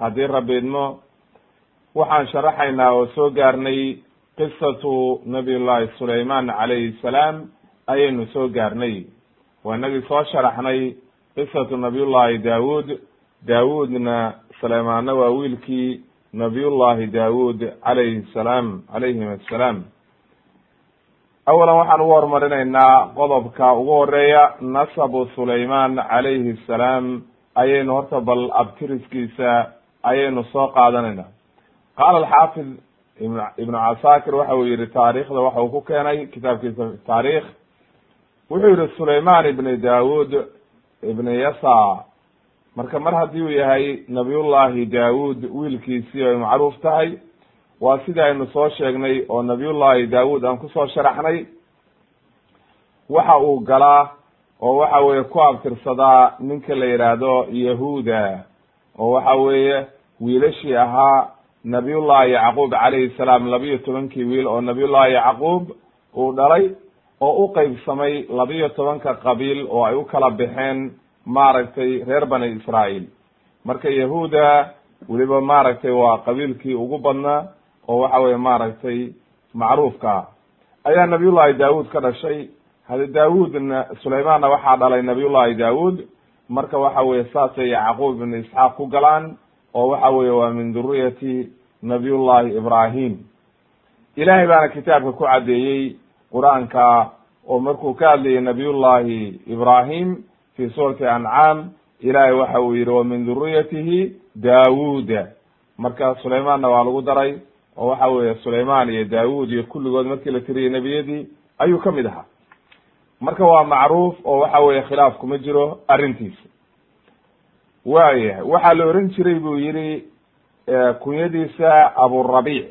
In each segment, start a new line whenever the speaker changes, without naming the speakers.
haddii rabi idmo waxaan sharaxaynaa oo soo gaarnay qisatu nabiy llahi sulayman calayhi salaam ayaynu soo gaarnay. Waa inagii soo sharaxnay qisatu nabiyullahi daawuud. Daawuudna suleymaanna waa wiilkii nabiyullahi daawuud calayhi salaam calayhim assalaam. Awalan waxaan ugu horumarinaynaa qodobka ugu horreeya nasabu sulayman calayhi salaam. Ayaynu horta bal abtiriskiisa ayaynu soo qaadanayna. Qaala alxaafid ibnu casaakir waxa uu yihi taariikhda waxa uu ku keenay kitaabkiisa taariikh. Wuxuu yihi sulayman ibni daawud ibni yasa marka mar haddii uu yahay nabiyullahi daawud wiilkiisii ay macruuf tahay waa sidii aynu soo sheegnay oo nabiyullahi daawud aan ku soo sharaxnay. Waxa uu galaa oo waxa weeye ku abtirsadaa ninka la yidhaahdo yahuuda oo waxa weeye wiilashii ahaa nabiyullahi yacquub calayhi salaam labiyo tobankii wiil oo nabiyullahi yacquub uu dhalay oo u qeybsamay labiyo tobanka qabiil oo ay u kala baxeen maaragtay reer bani israa'iil. Marka yahuuda weliba maaragtay waa qabiilkii ugu badnaa oo waxa weye maaragtay macruufka ayaa nabiyullahi daawud ka dhashay. Hade daawudna sulaymanna waxaa dhalay nabiyullahi daawud marka waxa weye saasay yacquub ibnu isxaaq ku galaan oo waxa weye waa min duriyati nabiyullahi ibrahim ilahay baana kitaabka ku caddeeyey qur'aanka oo markuu ka hadlayay nabiyullahi ibrahim fi suurati ancaam ilahay waxa uu yihi wa min duriyatihi daawuda marka sulaymanna waa lagu daray oo waxa weye sulayman iyo daawud iyo kulligood markii la tiriyay nebiyadii ayuu ka mid ahaa marka waa macruuf oo waxa weye khilaaf kuma jiro arrintiisa. Waayahay waxaa la oran jiray buu yihi kunyadiisa aburabic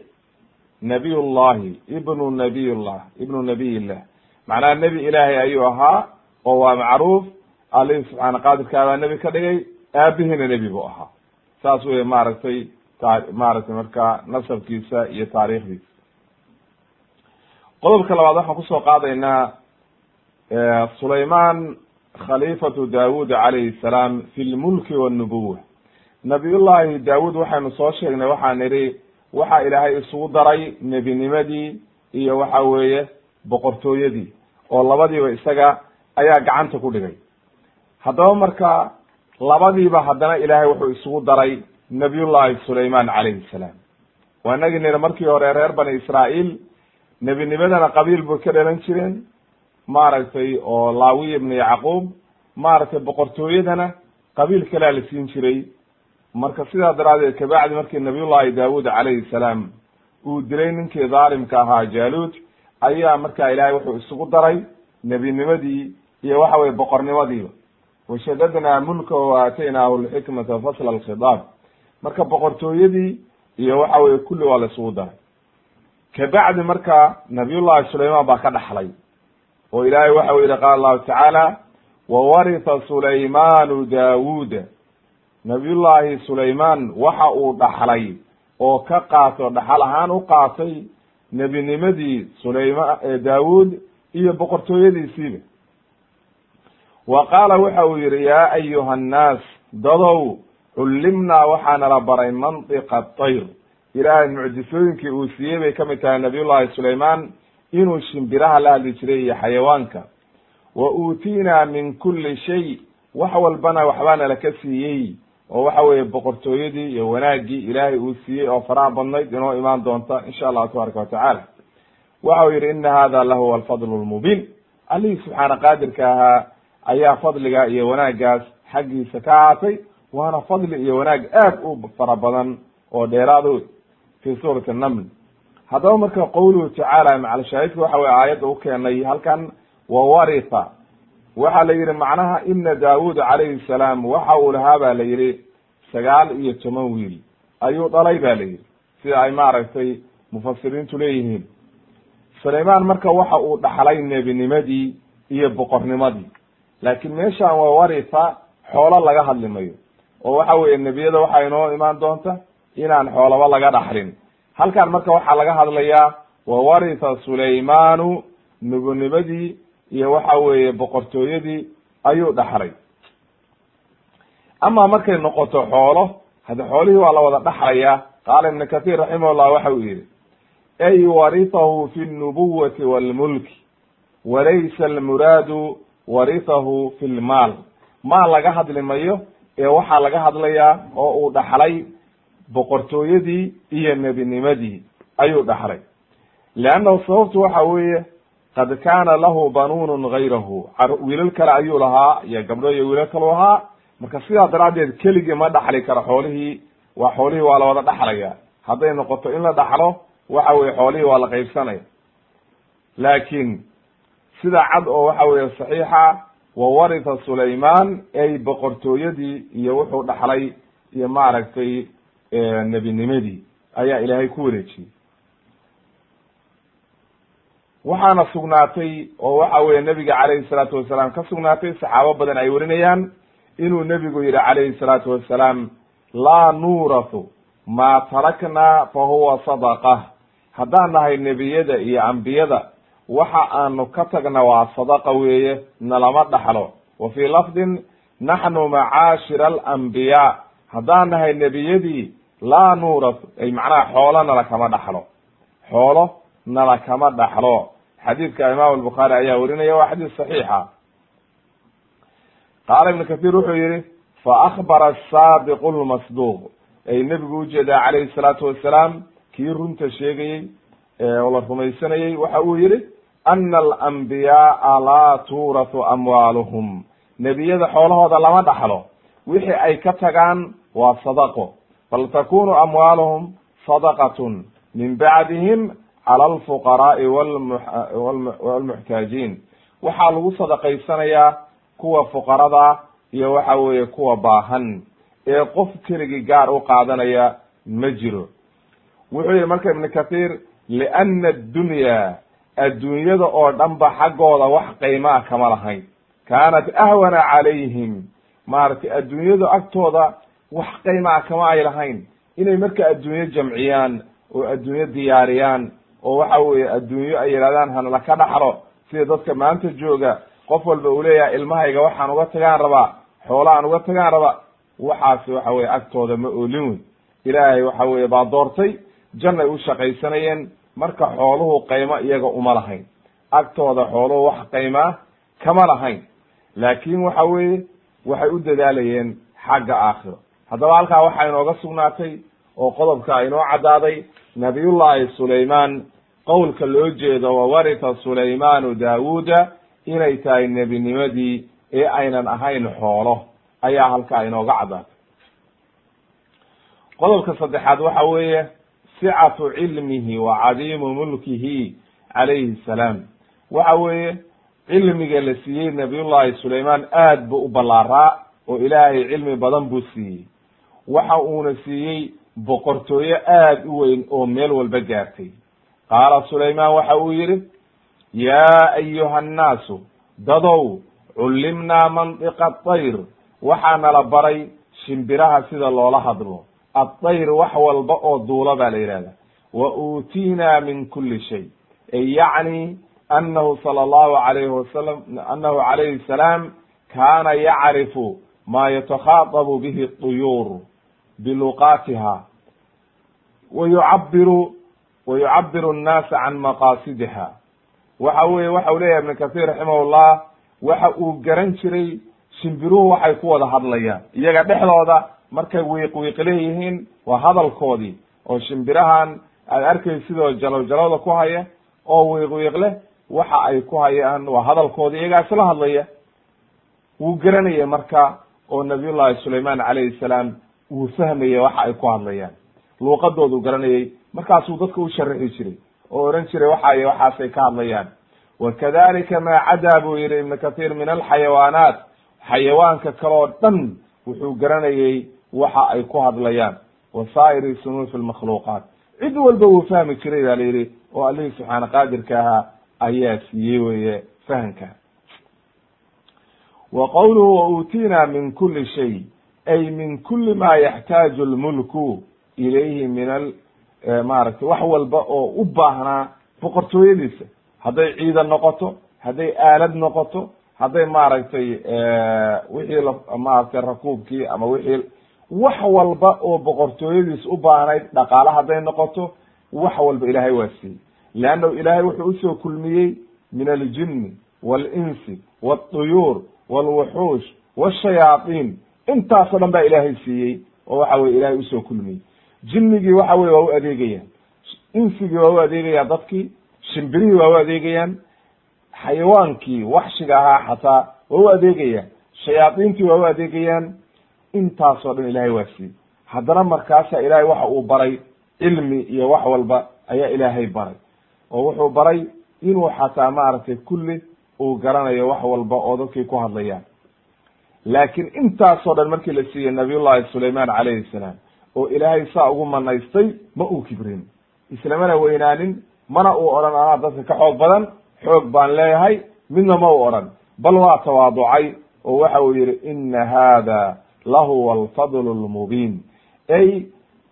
nabiy llahi ibnu nabiy llah ibnu nabiy llah macnaha nebi ilaahay ayuu ahaa oo waa macruuf. Alihi subxaana qaadirkaa baa nebi ka dhigay aabihiina nebi buu ahaa. Saas wey maaragtay maaragtay marka nasabkiisa iyo taariikhdiisa. Qodobka labaad waxaan ku soo qaadaynaa sulayman khaliifatu daawud calayhi salaam fi lmulki wannubuwa nabiyullahi daawud waxaynu soo sheegnay waxaan nidhi waxa ilaahay isugu daray nebinimadii iyo waxa weeye boqortooyadii oo labadiiba isaga ayaa gacanta ku dhigay. Haddaba marka labadiiba haddana ilaahay wuxuu isugu daray nabiyullahi sulayman calayhi salaam. Waa inagii nidhi markii hore reer bani israa'iil nebinimadana qabiil bay ka dhalan jireen maaragtay oo laawiya ibnu yacquub maaragtay boqortooyadana qabiil kalea la siin jiray. Marka sidaa daraadeed kabacdi markii nabiyullahi daawud calayhi salaam uu dilay ninkii dhaalimka ahaa jaaluud ayaa marka ilaahay wuxuu isugu daray nebinimadii iyo waxa weye boqornimadiiba. Washadadnaa mulka wa aataynaahu lxikmata fasla alkhidaab. Marka boqortooyadii iyo waxa weye kulli waa la isugu daray. Kabacdi marka nabiyullahi sulayman baa ka dhaxlay oo ilaahay waxa u yihi qaala allahu tacaala wawaritha sulaymanu daawuuda nabiyullaahi sulayman waxa uu dhaxlay oo ka qaatay dhaxal ahaan u qaatay nebinimadii sulayma daawuud iyo boqortooyadiisiiba. Wa qaala waxa uu yidhi yaa ayuha annaas dadow cullimnaa waxaana la baray mantiqa tayr ilaahay mucjisooyinkii uu siiyey bay ka mid tahay nabiyullahi sulaymaan inuu shimbiraha la hadli jiray iyo xayawaanka. Wa uutiinaa min kulli shay wax walbana waxbaana laka siiyey oo waxa weeye boqortooyadii iyo wanaaggii ilaahay uu siiyey oo faraha badnayd inoo imaan doonta insha allahu tabaaraka watacaala waxa uu yidhi ina hada lahuwa alfadlu lmubiin allihii subxaana qaadirka ahaa ayaa fadliga iyo wanaaggaas xaggiisa ka ahaatay waana fadli iyo wanaag aad u fara badan oo dheeraado fi suurati naml haddaba marka qowluhu tacaala macalshaahidka waxa weye aayadda u keenay halkan wawaritha waxaa la yidhi macnaha ina daawuud calayhi salaam waxa uu lahaa ba la yidhi sagaal iyo toban wiil. Ayuu dhalay ba la yidhi. Sida ay maaragtay mufasiriintu leeyihiin. Sulaymaan marka waxa uu dhaxlay nebinimadii iyo boqornimadii. Laakiin meeshan waa waritha xoolo laga hadli mayo. Oo waxa weeye nebiyada waxaa inoo imaan doonta inaan xoolaba laga dhaxlin halkan marka waxaa laga hadlayaa wa waritha sulaymaanu nebinimadii iyo waxa weeye boqortooyadii ayuu dhaxlay. Ama markay noqoto xoolo haddi xoolihii waa la wada dhaxlayaa qaala ibnu kathir raximahullah waxa uu yihi ay warithahu fi lnubuwati walmulki walaysa almuraadu warithahu fi lmaal maal laga hadli mayo ee waxaa laga hadlayaa oo uu dhaxlay boqortooyadii iyo nebinimadii ayuu dhaxlay. Leannahu sababtu waxa weeye qad kaana lahu banuunun gayrahu wiilal kale ayuu lahaa iyo gabdho iyo wiilal kalu ahaa marka sidaa daraaddeed keligii ma dhaxli karo xoolihii waa xoolihii waa la wada dhaxlaya hadday noqoto in la dhaxlo waxa weye xoolihii waa la qaybsanaya. Laakiin sida cad oo waxa weeye saxiixa wa waritha sulaymaan ay boqortooyadii iyo wuxuu dhaxlay iyo maaragtay nebinimadii ayaa ilaahay ku wareejiyey. Waxaana sugnaatay oo waxa weeye nebiga calayhi salaatu wasalaam ka sugnaatay saxaabo badan ay warinayaan inuu nebigu yihi calayhi salaatu wasalaam laa nuurathu maa taraknaa fa huwa sadaqa. Haddaan nahay nebiyada iyo ambiyada waxa aanu ka tagna waa sadaqa weeye nalama dhaxlo. Wa fii lafdin naxnu macaashira alambiyaa haddaan nahay nebiyadii laa nuurath ay macnaha xoolo nala kama dhaxlo. Xoolo nala kama dhaxlo. Xadiidka imaam albukhaari ayaa warinaya waa xadiis saxiixa. Qaala ibnu kathir wuxuu yihi faakbara asaadiqu lmasduuq ay nebigu u jeedaa calayhi salaatu wasalaam kii runta sheegayey oo la rumaysanayey waxa uu yihi ana alambiyaaa laa tuurathu amwaaluhum. Nebiyada xoolahooda lama dhaxlo. Wixii ay ka tagaan waa sadaqo bal takunu amwaaluhum sadaqatun min bacdihim cala alfuqaraai walmuxtaajiin waxaa lagu sadaqaysanayaa kuwa fuqarada iyo waxa weeye kuwa baahan ee qof keligii gaar u qaadanaya ma jiro wuxuu yihi marka ibnu kathiir liana addunya adduunyada oo dhan ba xaggooda wax qiimaa kama lahayn kaanat ahwana calayhim maaragtay adduunyadu agtooda wax qiimaa kama ay lahayn. Inay marka adduunyo jamciyaan oo adduunyo diyaariyaan oo waxa weeye adduunyo ay yidhahdaan hanala ka dhaxlo sida dadka maanta jooga qof walba uu leeyahay ilmahayga waxaan uga tagaan rabaa xoola aan uga tagaan rabaa. Waxaasi waxa weye agtooda ma oolin weyn. Ilaahay waxa weye baa doortay jannay u shaqaysanayeen marka xooluhu qaymo iyaga uma lahayn. Agtooda xooluhu wax qaymaa kama lahayn. Laakin waxa weeye waxay u dadaalayeen xagga aakhiro haddaba halkaa waxaa inooga sugnaatay oo qodobka inoo caddaaday nabiyullahi sulaymaan. Qowlka loo jeedo wawaritha sulaymaanu daawuuda inay tahay nebinimadii ee aynan ahayn xoolo. Ayaa halkaa inooga caddaatay. Qodobka saddexaad waxa weeye sicatu cilmihi wa cadiimu mulkihi calayhi salaam. Waxa weeye cilmiga la siiyey nabiyullahi sulaymaan aad buu u ballaaraa oo ilaahay cilmi badan buu siiyey waxa uuna siiyey boqortooyo aad u weyn oo meel walba gaartay. Qaala sulaymaan waxa uu yidhi yaa ayuha annaasu dadow cullimnaa mantiqa tayr waxaa nala baray shimbiraha sida loola hadlo. Addayr wax walba oo duula baa la yidhahda wa uutiina min kuli shay. Ay yacni anahu sala allahu alayhi wasalam anahu calayhi salaam kaana yacrifu ma yatakhaadabu bihi طuyuur biluqaatiha wa yucabiru wa yucabiru annaasa can maqaasidiha waxa weye waxa uu leeyahay ibn kahiir raximahullah waxa uu garan jiray shimbiruhu waxay ku wada hadlayaan. iyaga dhexdooda markay wiiq wiiq leeyihiin waa hadalkoodii oo shimbirahan aad arkay sidoo jalow jalowda ku haya oo wiiq wiiq leh waxa ay ku hayaan waa hadalkoodi iyagaa isla hadlaya. wuu garanaya marka oo nabiyullahi sulayman calayhi salaam wuu fahmaya waxa ay ku hadlayaan. Luuqadoodu garanayay markaasuu dadka u sharixi jiray oo oran jiray waxay waxaasay ka hadlayaan. Wakadalika maa cadaa buu yihi ibnu kathiir min alxayawaanaat. Xayawaanka kaloo dhan wuxuu garanayay waxa ay ku hadlayaan. Wasaa'iri sunuufi lmakhluuqaat cid walba wuu fahmi jiray baa la yidhi oo allihii subxaana qaadirka ahaa ayaa siiyey weye fahamka. Wa qowluhu wa uutiina min kuli shay ay min kuli ma yaxtaaju lmulku ilayhi min al maaragtay wax walba oo u baahnaa boqortooyadiisa hadday ciidan noqoto hadday aalad noqoto hadday maaragtay wixii maaragtay rakuubkii ama wixii wax walba oo boqortooyadiis u baahnayd dhaqaale hadday noqoto wax walba ilaahay waa siiyey leannahu ilaahay wuxuu u soo kulmiyey min aljinni walinsi walطuyuur walwuxuush washayaaطiin intaasoo dhan baa ilaahay siiyey oo waxa weye ilahay u soo kulmiyey jinnigii waxa weye waa u adeegayaan. Insigii waa u adeegayaan dadkii shimbirihii waa u adeegayaan xayawaankii waxshiga ahaa xataa waa u adeegayaan shayaadiintii waa u adeegayaan. Intaasoo dhan ilahay waa siiyey. Haddana markaasa ilaahay waxa uu baray cilmi iyo wax walba ayaa ilaahay baray oo wuxuu baray inuu xataa maaragtay kulli uu garanayo wax walba oo dadkii ku hadlayaan laakiin intaasoo dhan markii la siiyey nabiyullahi sulayman calayhi salaam oo ilaahay saa ugu manaystay ma uu kibrin. Islamana weynaanin mana uu odhan anaa dadka ka xoog badan xoog baan leeyahay midna ma u odhan. Bal waa tawaaducay oo waxa uu yihi ina hada lahuwa alfadlu lmubiin ay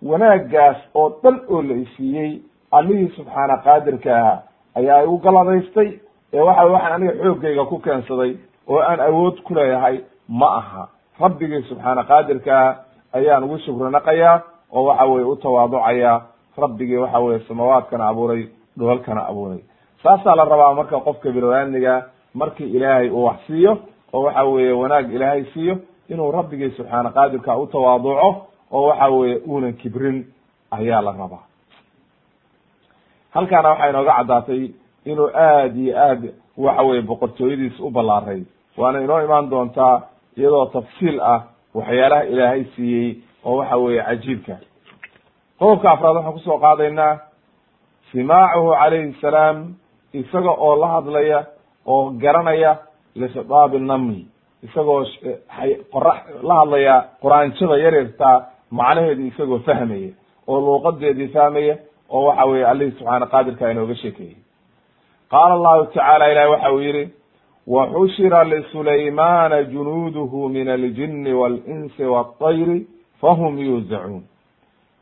wanaaggaas oo dhan oo la isiiyey allihii subxaana qaadirka aha ayaa igu galadaystay ee waxa waxaan aniga xooggayga ku keensaday oo aan awood ku leeyahay ma aha. Rabbigii subxaana qaadirkaa ayaan ugu shukri naqayaa oo waxa weye u tawaaducayaa rabbigii waxa weye samawaadkana abuuray dholalkana abuuray. Saasaa la rabaa marka qofka bilwaaniga markii ilaahay uu wax siiyo oo waxa weeye wanaag ilaahay siiyo inuu rabbigii subxaana qaadirka u tawaaduco oo waxa weye uunan kibrin ayaa la rabaa. Halkaana waxay inooga caddaatay inuu aad iyo aad waxa weye boqortooyadiis u ballaaray waana inoo imaan doontaa iyadoo tafsiil ah waxyaalaha ilaahay siiyey oo waxa weeye cajiibka. Qodobka afraad waxaan ku soo qaadaynaa simaacuhu calayhi salaam isaga oo la hadlaya oo garanaya lishitaabi naml isagoo qorax la hadlaya quraanjada yaryartaa macnaheedi isagoo fahmaya oo luuqadeedii fahmaya oo waxa weye allihii subxaana qaadirka inooga sheekeeyey. Qaala allahu tacaala ilahi waxa uu yihi waxushira lisulaymana junuuduhu min aljini walinsi waاطayri fahum yuuzacuun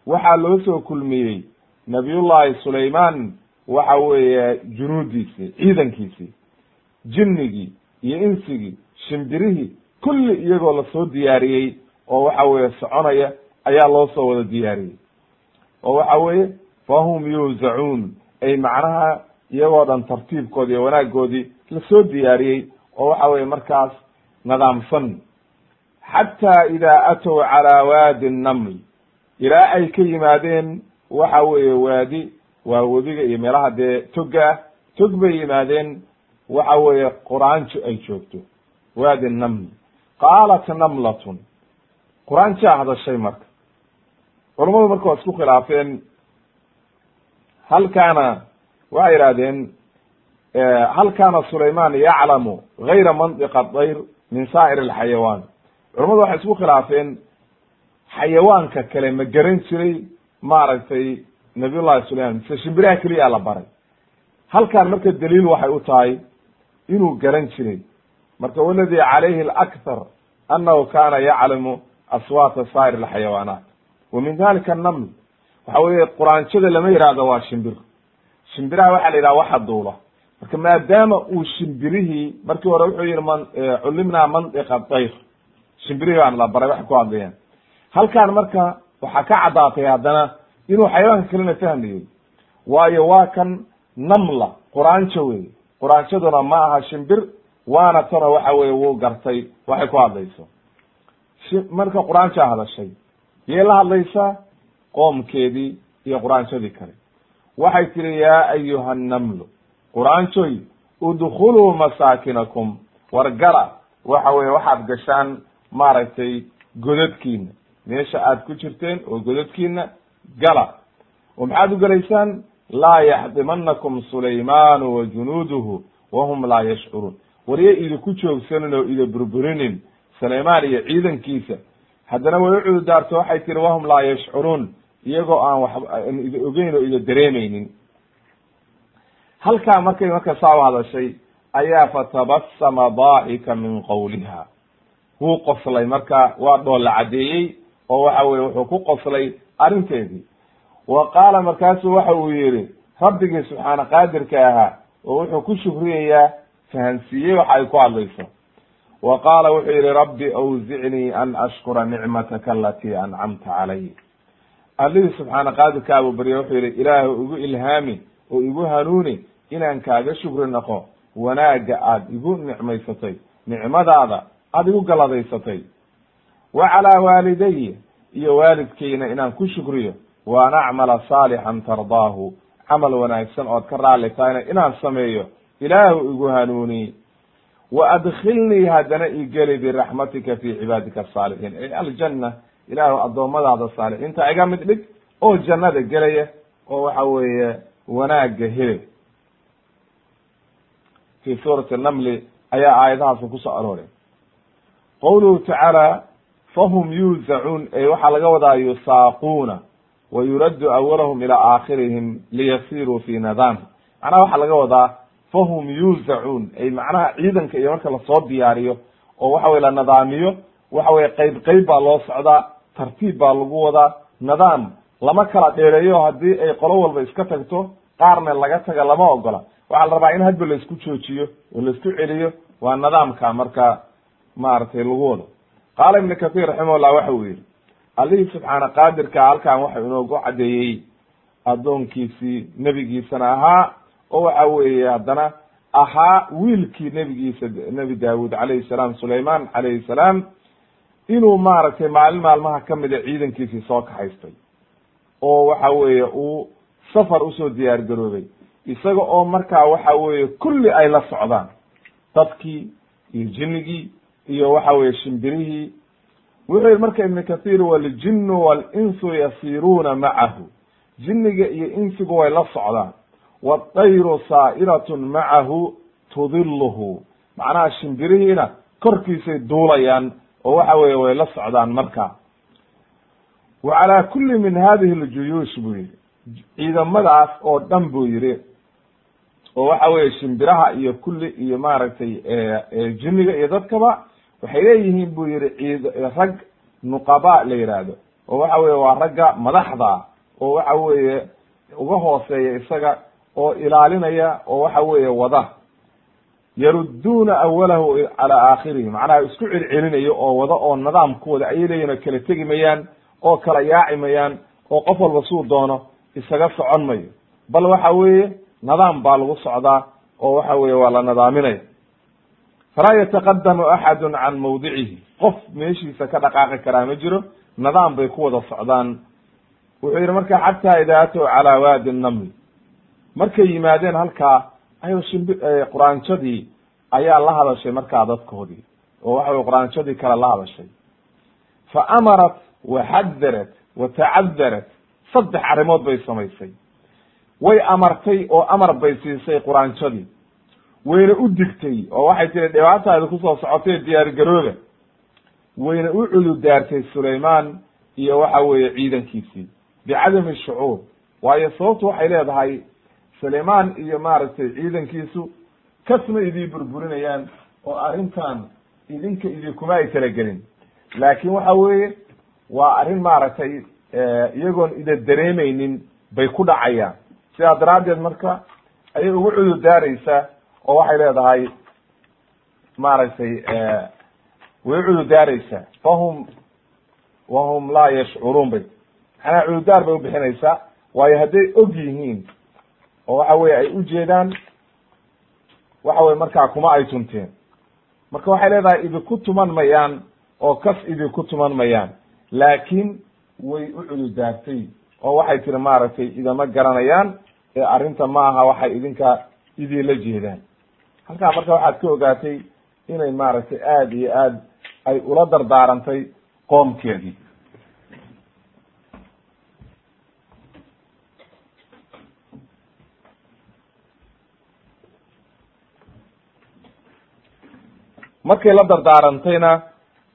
waxaa loo soo kulmiyey nabiyullahi sulayman waxa weeye junuudiisii ciidankiisii jinnigii iyo insigii shimbirihii kulli iyagoo la soo diyaariyey oo waxa weeye soconaya ayaa loo soo wada diyaariyey oo waxa weeye fahum yuuzacuun ay macnaha iyagoo dhan tartiibkoodi iyo wanaagoodii la soo diyaariyey oo waxa weye markaas nidaamsan xataa idaa atow calaa waadi nnaml ilaa ay ka yimaadeen waxa weeye waadi waa webiga iyo meelaha dee toga tog bay yimaadeen waxa weeye quraanjo ay joogto. Waadi naml qaalat namlatun. Quraanjaa hadashay marka. Culamadu marka waa isku khilaafeen. Hal kaana waxay yidhahdeen hal kaana sulayman yaclamu gayra mandiqa dayr min saa'ir alxayawaan. Culamadu waxay isku khilaafeen xayawaanka kale ma garan jiray maaragtay nabiyullahi sulayman mise shimbiraha keliyaa la baray. Halkaan marka daliil waxay u tahay inuu garan jiray. Marka waladi calayhi alakthar annahu kana yaclamu aswaata saa'ir alxayawaanaat. Wa min dalika annaml waxa weeye quraanjada lama yihahdo waa shimbir. Shimbiraha waxaa la yidhaha waxa duula marka maadaama uu shimbirihii markii hore wuxuu yihi man culimnaa mandiqa dayr shimbirihii baan la baray waxay ku hadlayaan. Halkaan marka waxaa ka caddaatay haddana inuu xayawaanka kalena fahmayo waayo waa kan namla quraanjo wey quraanjaduna ma aha shimbir waana tano waxa weye wuu gartay waxay ku hadlayso. Marka quraanjaa hadashay yay la hadlaysaa qoomkeedii iyo quraanjadii kale. Waxay tihi yaa ayuha annamlu quraanjoy udkhuluu masaakinakum war gala waxa weye waxaad gashaan maaragtay godadkiina meesha aad ku jirteen oo godadkiina gala. Oo maxaad u gelaysaan laa yaxdimanakum sulaymaanu wa junuuduhu wahum laa yashcuruun. Warya idinku joogsanin oo ida burburinin sulaymaan iyo ciidankiisa. Haddana way u cududaarto waxay tihi wahum laa yashcuruun. Iyagoo aan waxba ida ogeyn oo ida dareemeynin halkaa markay marka saa u hadashay ayaa fatabasama daa'ika min qawliha. Wuu qoslay marka waa dhoolla caddeeyey oo waxa weye wuxuu ku qoslay arrinteedii. Wa qaala markaasu waxa uu yihi rabbigii subxaana qaadirka ahaa oo wuxuu ku shukriyayaa fahansiiyey waxa ay ku hadlayso. Wa qaala wuxuu yihi rabbi awzicnii an ashkura nicmataka alatii ancamta calay allihii subxaana qaadirka abuu barya wuxuu yihi ilaahu igu ilhaami oo igu hanuuni inaan kaaga shukri naqo wanaagga aad igu nicmaysatay nicmadaada aada igu galladaysatay wa calaa waalidaya iyo waalidkayna inaan ku shukriyo wa an acmala saalixan tardaahu camal wanaagsan ood ka raalli tahayna inaan sameeyo ilaahu igu hanuuni. Wa adkhilnii haddana igeli biraxmatika fi cibaadika asaalixiin ay aljanna ilaahu addoommadaada saalixiinta iga mid dhig oo jannada gelaya oo waxa weeye wanaagga hele fi suurati namli ayaa aayadahaas ku soo arooray qawluhu tacaala fahum yuuzacuun ay waxaa laga wadaa yusaaquuna wa yuraddu awalahum ilaa aakhirihim liyasiruu fi nadam macnaha waxaa laga wadaa fahum yuuzacuun ay macnaha ciidanka iyo marka la soo diyaariyo oo waxa weye la nadaamiyo waxa weye qayb qayb baa loo socdaa tartiib baa lagu wadaa nidaam lama kala dheereeyo haddii ay qolo walba iska tagto qaarna laga taga lama ogola waxaa la rabaa in hadba la isku joojiyo oo la isku celiyo waa nidaamka marka maaragtay lagu wado. Qaala ibnu kathir raximahullah waxa uu yihi allihii subxaana qaadirka halkan waxa inoogu caddeeyey addoonkiisii nebigiisana ahaa oo waxa weeye haddana ahaa wiilkii nebigiisa nebi daawud calayhi salaam sulayman calayhi salaam inuu maaragtay maalin maalmaha kamida ciidankiisii soo kaxaystay oo waxa weeye uu safar u soo diyaar garoobay isaga oo markaa waxa weeye kulli ay la socdaan. Dadkii iyo jinnigii iyo waxa weye shimbirihii. Wuxuu yihi marka ibn kathir waljinu walinsu yasiruuna macahu jinniga iyo insigu way la socdaan. Waadayru saa'iratun macahu tudiluhu macnaha shimbirihiina korkiisay duulayaan oo waxa weye way la socdaan marka. Wa calaa kuli min hadihi ljuyuush buu yihi ciidamadaas oo dhan buu yihi oo waxa weye shimbiraha iyo kulli iyo maaragtay jinniga iyo dadkaba waxay leeyihiin buu yihi ciid rag nuqaba la yihahdo oo waxa weye waa ragga madaxda oo waxa weeye uga hooseeya isaga oo ilaalinaya oo waxa weeye wada. Yarudduuna awalahu calaa aakhirihi macnaha isku celcelinayo oo wada oo nidaam ku wada ayay leeyihiin oo kala tegi mayaan oo kala yaaci mayaan oo qof walba suu doono isaga socon mayo. Bal waxa weeye nidaam baa lagu socdaa oo waxa weye waa la nidaaminaya falaa yataqadamu axadu can mawdicihi. Qof meeshiisa ka dhaqaaqi karaa ma jiro nidaam bay ku wada socdaan. Wuxuu yihi marka xataa ida atow calaa waadi naml markay yimaadeen halkaa ayo shimbi quraanjadii ayaa la hadashay markaa dadkoodii oo waxa weye quraanjadii kale la hadashay. Fa amarat waxadarat wa tacadarat saddex arrimood bay samaysay way amartay oo amar bay siisay quraanjadii wayna u digtay oo waxay tihi dhibaataada ku soo socotay diyaar garooba wayna u cududaartay sulaymaan iyo waxa weeye ciidankiisii. Bicadami shucuur. Waayo sababtu waxay leedahay sulaymaan iyo maaragtay ciidankiisu kasma idii burburinayaan oo arrintan idinka idinkuma ay talagelin laakin waxa weeye waa arrin maaragtay iyagoon ida dareemeynin bay ku dhacayaan sidaa daraaddeed marka ayay ugu cudur daaraysa oo waxay leedahay maaragtay way cudur daaraysaa fahum wahum laa yashcuruun bay. Macnaha cudurdaar bay ubixinaysaa waayo hadday og yihiin oo waxa weye ay ujeedaan waxa weye markaa kuma ay tunteen. Marka waxay leedahay idinku tuman mayaan oo kas idinku tuman mayaan. Laakiin way u cududaartay oo waxay tiri maaragtay idama garanayaan ee arrinta ma aha waxay idinka idinla jeedaan. Halkaa marka waxaad ka ogaatay inay maaragtay aada iyo aad ay ula dardaarantay qoomkeedii. Markay la dardaarantayna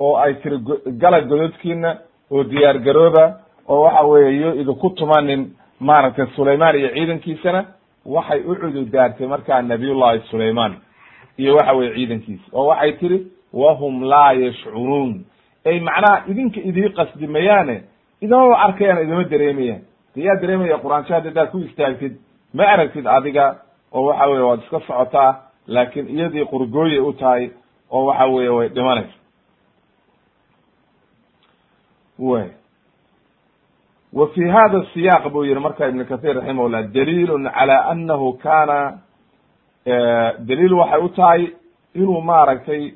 oo ay tiri gala gododkiina oo diyaar garooba oo waxa weeye yo idinku tumanin maaragtay sulaymaan iyo ciidankiisana waxay u cududaartay markaa nabiyullahi sulaymaan iyo waxa weye ciidankiisa oo waxay tiri wahum laa yashcuruun. Ay macnaha idinka idii qasdi mayaane idamaba arkayaan idama dareemayaan. De yaa dareemaya quraanshaha hadaad ku istaagtid ma aragtid adiga oo waxa weye waad iska socotaa laakiin iyadii qurgooyay u tahay oo waxa weeye way dhimanaysa. Way wa fi hada siyaq buu yihi marka ibn kathir raximahullah daliilun cala anahu kana daliil waxay u tahay inuu maaragtay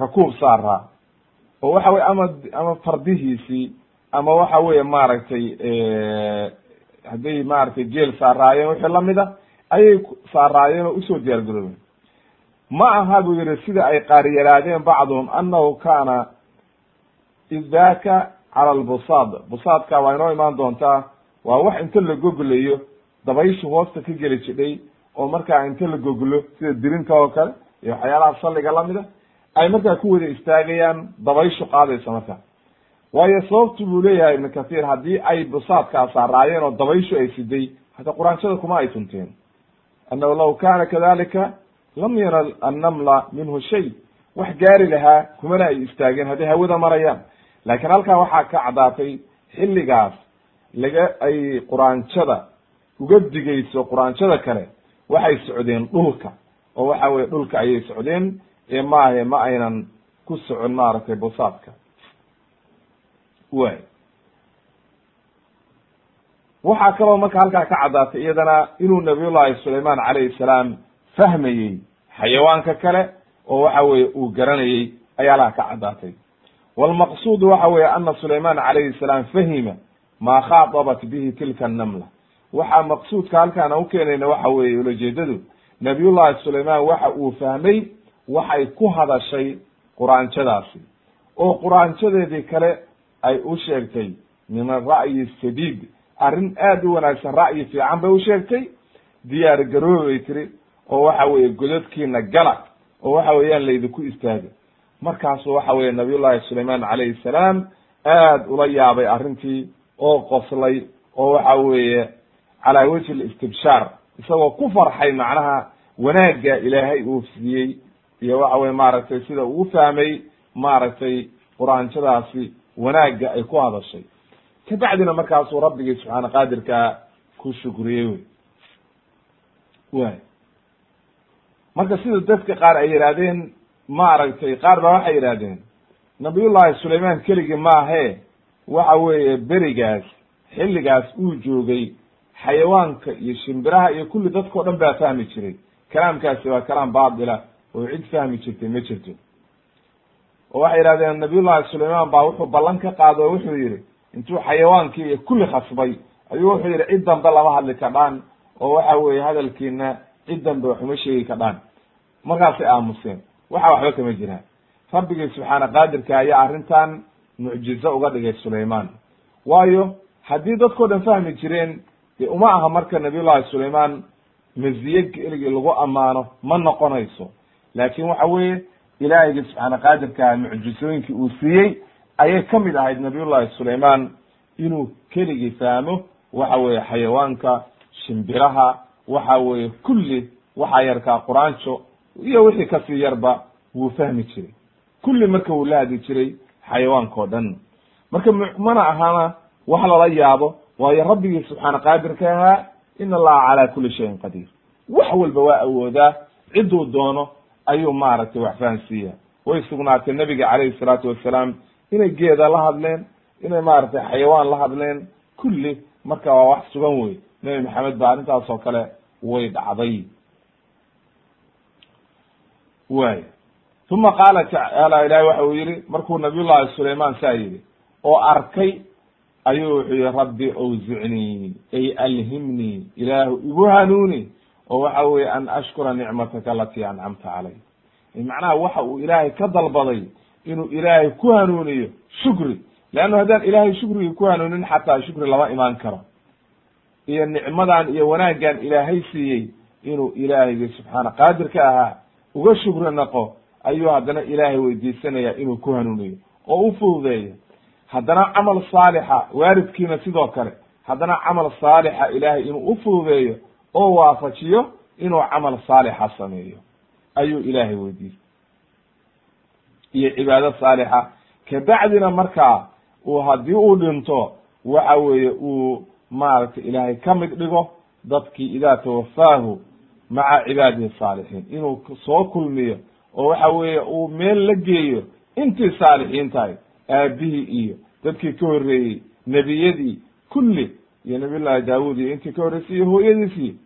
rakuub saaraa oo waxa weye ama ama fardihiisii ama waxa weye maaragtay hadday maaragtay jeel saaraayeen wixii la mid a ayay saaraayeen oo u soo diyaar garoobeen ma aha buu yihi sida ay qaariyaraadeen bacduhum anahu kana idaka cala lbusaad busaadka waa inoo imaan doontaa waa wax inta la goglayo dabayshu hoosta ka geli jidhay oo markaa inta la goglo sida dirinta oo kale iyo waxyaalaha salliga lamida ay markaa ku wada istaagayaan dabayshu qaadaysa marka waayo sababtu buu leeyahay ibn kathir haddii ay busaadkaa saaraayeen oo dabayshu ay siday hata quraanshada kuma ay tunteen annahu law kana kadalika lam yanal annamla minhu shay wax gaari lahaa kumana ay istaageen hadday hawada marayaan laakiin halkaa waxaa ka caddaatay xilligaas laga ay quraanjada uga digayso quraanjada kale waxay socdeen dhulka. Oo waxa weye dhulka ayay socdeen ee maahe ma aynan ku socon maaragtay busaadka way waxaa kaloo marka halkaa ka caddaatay iyadana inuu nabiyullahi sulaymaan calayhi salaam fahmayey xayawaanka kale oo waxa weye uu garanayey ayaa laha ka caddaatay walmaqsuud waxa weye ana sulaymaan calayhi salaam fahima maa khaadabat bihi tilka annamla. Waxaa maqsuudka halkaana u keenayna waxa weeye ulajeedadu nabiyullahi sulaymaan waxa uu fahmay waxay ku hadashay quraanjadaasi. Oo quraanjadeedii kale ay u sheegtay min ara'yi sadiid arrin aad u wanaagsan ra'yi fiican bay u sheegtay. Diyaar garoobay tiri oo waxa weeye godadkiina gala oo waxa weeyaan laydinku istaaga markaasu waxa weye nabiyullahi sulaymaan calayhi salaam aad ula yaabay arrintii oo qoslay oo waxa weeye calaa wajhi listibshaar isagoo ku farxay macnaha wanaagga ilaahay uu siiyey iyo waxa weye maaragtay sida uu fahmay maaragtay quraanjadaasi wanaagga ay ku hadashay. Kabacdina markaasuu rabbigii subxaana qaadirkaa ku shukriyey wey. Way marka sida dadka qaar ay yidhaahdeen maaragtay qaar baa waxay yidhahdeen nabiyullahi sulaymaan keligii maahe waxa weeye berigaas xilligaas uu joogay xayawaanka iyo shimbiraha iyo kulli dadkao dhan baa fahmi jiray. Kalaamkaasi waa kalaam baatila oo cid fahmi jirtay ma jirto. Oo waxay yidhahdeen nabiyullahi sulaymaan baa wuxuu ballan ka qaado oo wuxuu yidhi intuu xayawaankii iyo kulli khasbay ayuu wuxuu yidhi cid dambe lama hadli kadhaan oo waxa weeye hadalkiina cid dambe waxuma sheegi kadhaan markaasay aamuseen waxa waxba kama jiraan rabbigii subxaana qaadirka ayaa arrintan mucjizo uga dhigay sulaymaan waayo haddii dadkao dhan fahmi jireen dee uma aha marka nabiyullahi sulaymaan maziye keligii lagu ammaano ma noqonayso. Laakin waxa weeye ilaahiygi subxaana qaadirka mucjizooyinkii uu siiyey ayay ka mid ahayd nabiyullahi sulaymaan inuu keligii fahmo waxa weeye xayawaanka shimbiraha waxa weeye kulli waxaa yarkaa quraanjo iyo wixii ka sii yarba wuu fahmi jiray. Kulli marka wuu la hadli jiray xayawaanka o dhan. Marka mana ahana wax lala yaabo waayo rabbigii subxaana qaadirka ahaa in allaha calaa kuli shayin qadiir. Wax walba waa awoodaa cidduu doono ayuu maaragtay wax fahansiiya way sugnaatay nebiga calayhi salaatu wasalaam inay geeda la hadleen inay maaragtay xayawaan la hadleen. Kulli marka waa wax sugan wey nebi maxamed ba arrintaas oo kale way dhacday way uma qaala tacaala ilahi waxa uu yihi markuu nabiyullahi sulayman saa yidhi oo arkay ayuu wuxuu yihi rabbi awzicnii ay alhimnii ilaahu igu hanuuni oo waxa weye an ashkura nicmataka alatii ancamta calay macnaha waxa uu ilaahay ka dalbaday inuu ilaahay ku hanuuniyo shukri leannu haddaan ilaahay shukrigii ku hanuunin xataa shukri lama imaan karo. Iyo nicmadan iyo wanaaggan ilaahay siiyey inuu ilaahaygi subxaana qaadirka ahaa uga shukri naqo ayuu haddana ilaahay weydiisanaya inuu ku hanuuniyo oo u fududeeyo. Haddana camal saalixa waaridkiina sidoo kale haddana camal saalixa ilaahay inuu u fududeeyo oo waafajiyo inuu camal saalixa sameeyo. Ayuu ilaahay weydiistay. Iyo cibaado saalixa kabacdina markaa uu haddii uu dhinto waxa weeye uu maaragtay ilaahay ka mid dhigo dadkii idaa tawafaahu maca cibaadihi saalixiin. Inuu soo kulmiyo oo waxa weeye uu meel la geeyo intii saalixiin tahay aabihii iyo dadkii ka horreeyey nebiyadii kulli iyo nabiy llahi daawud iyo intii ka horreysay iyo hooyadiisii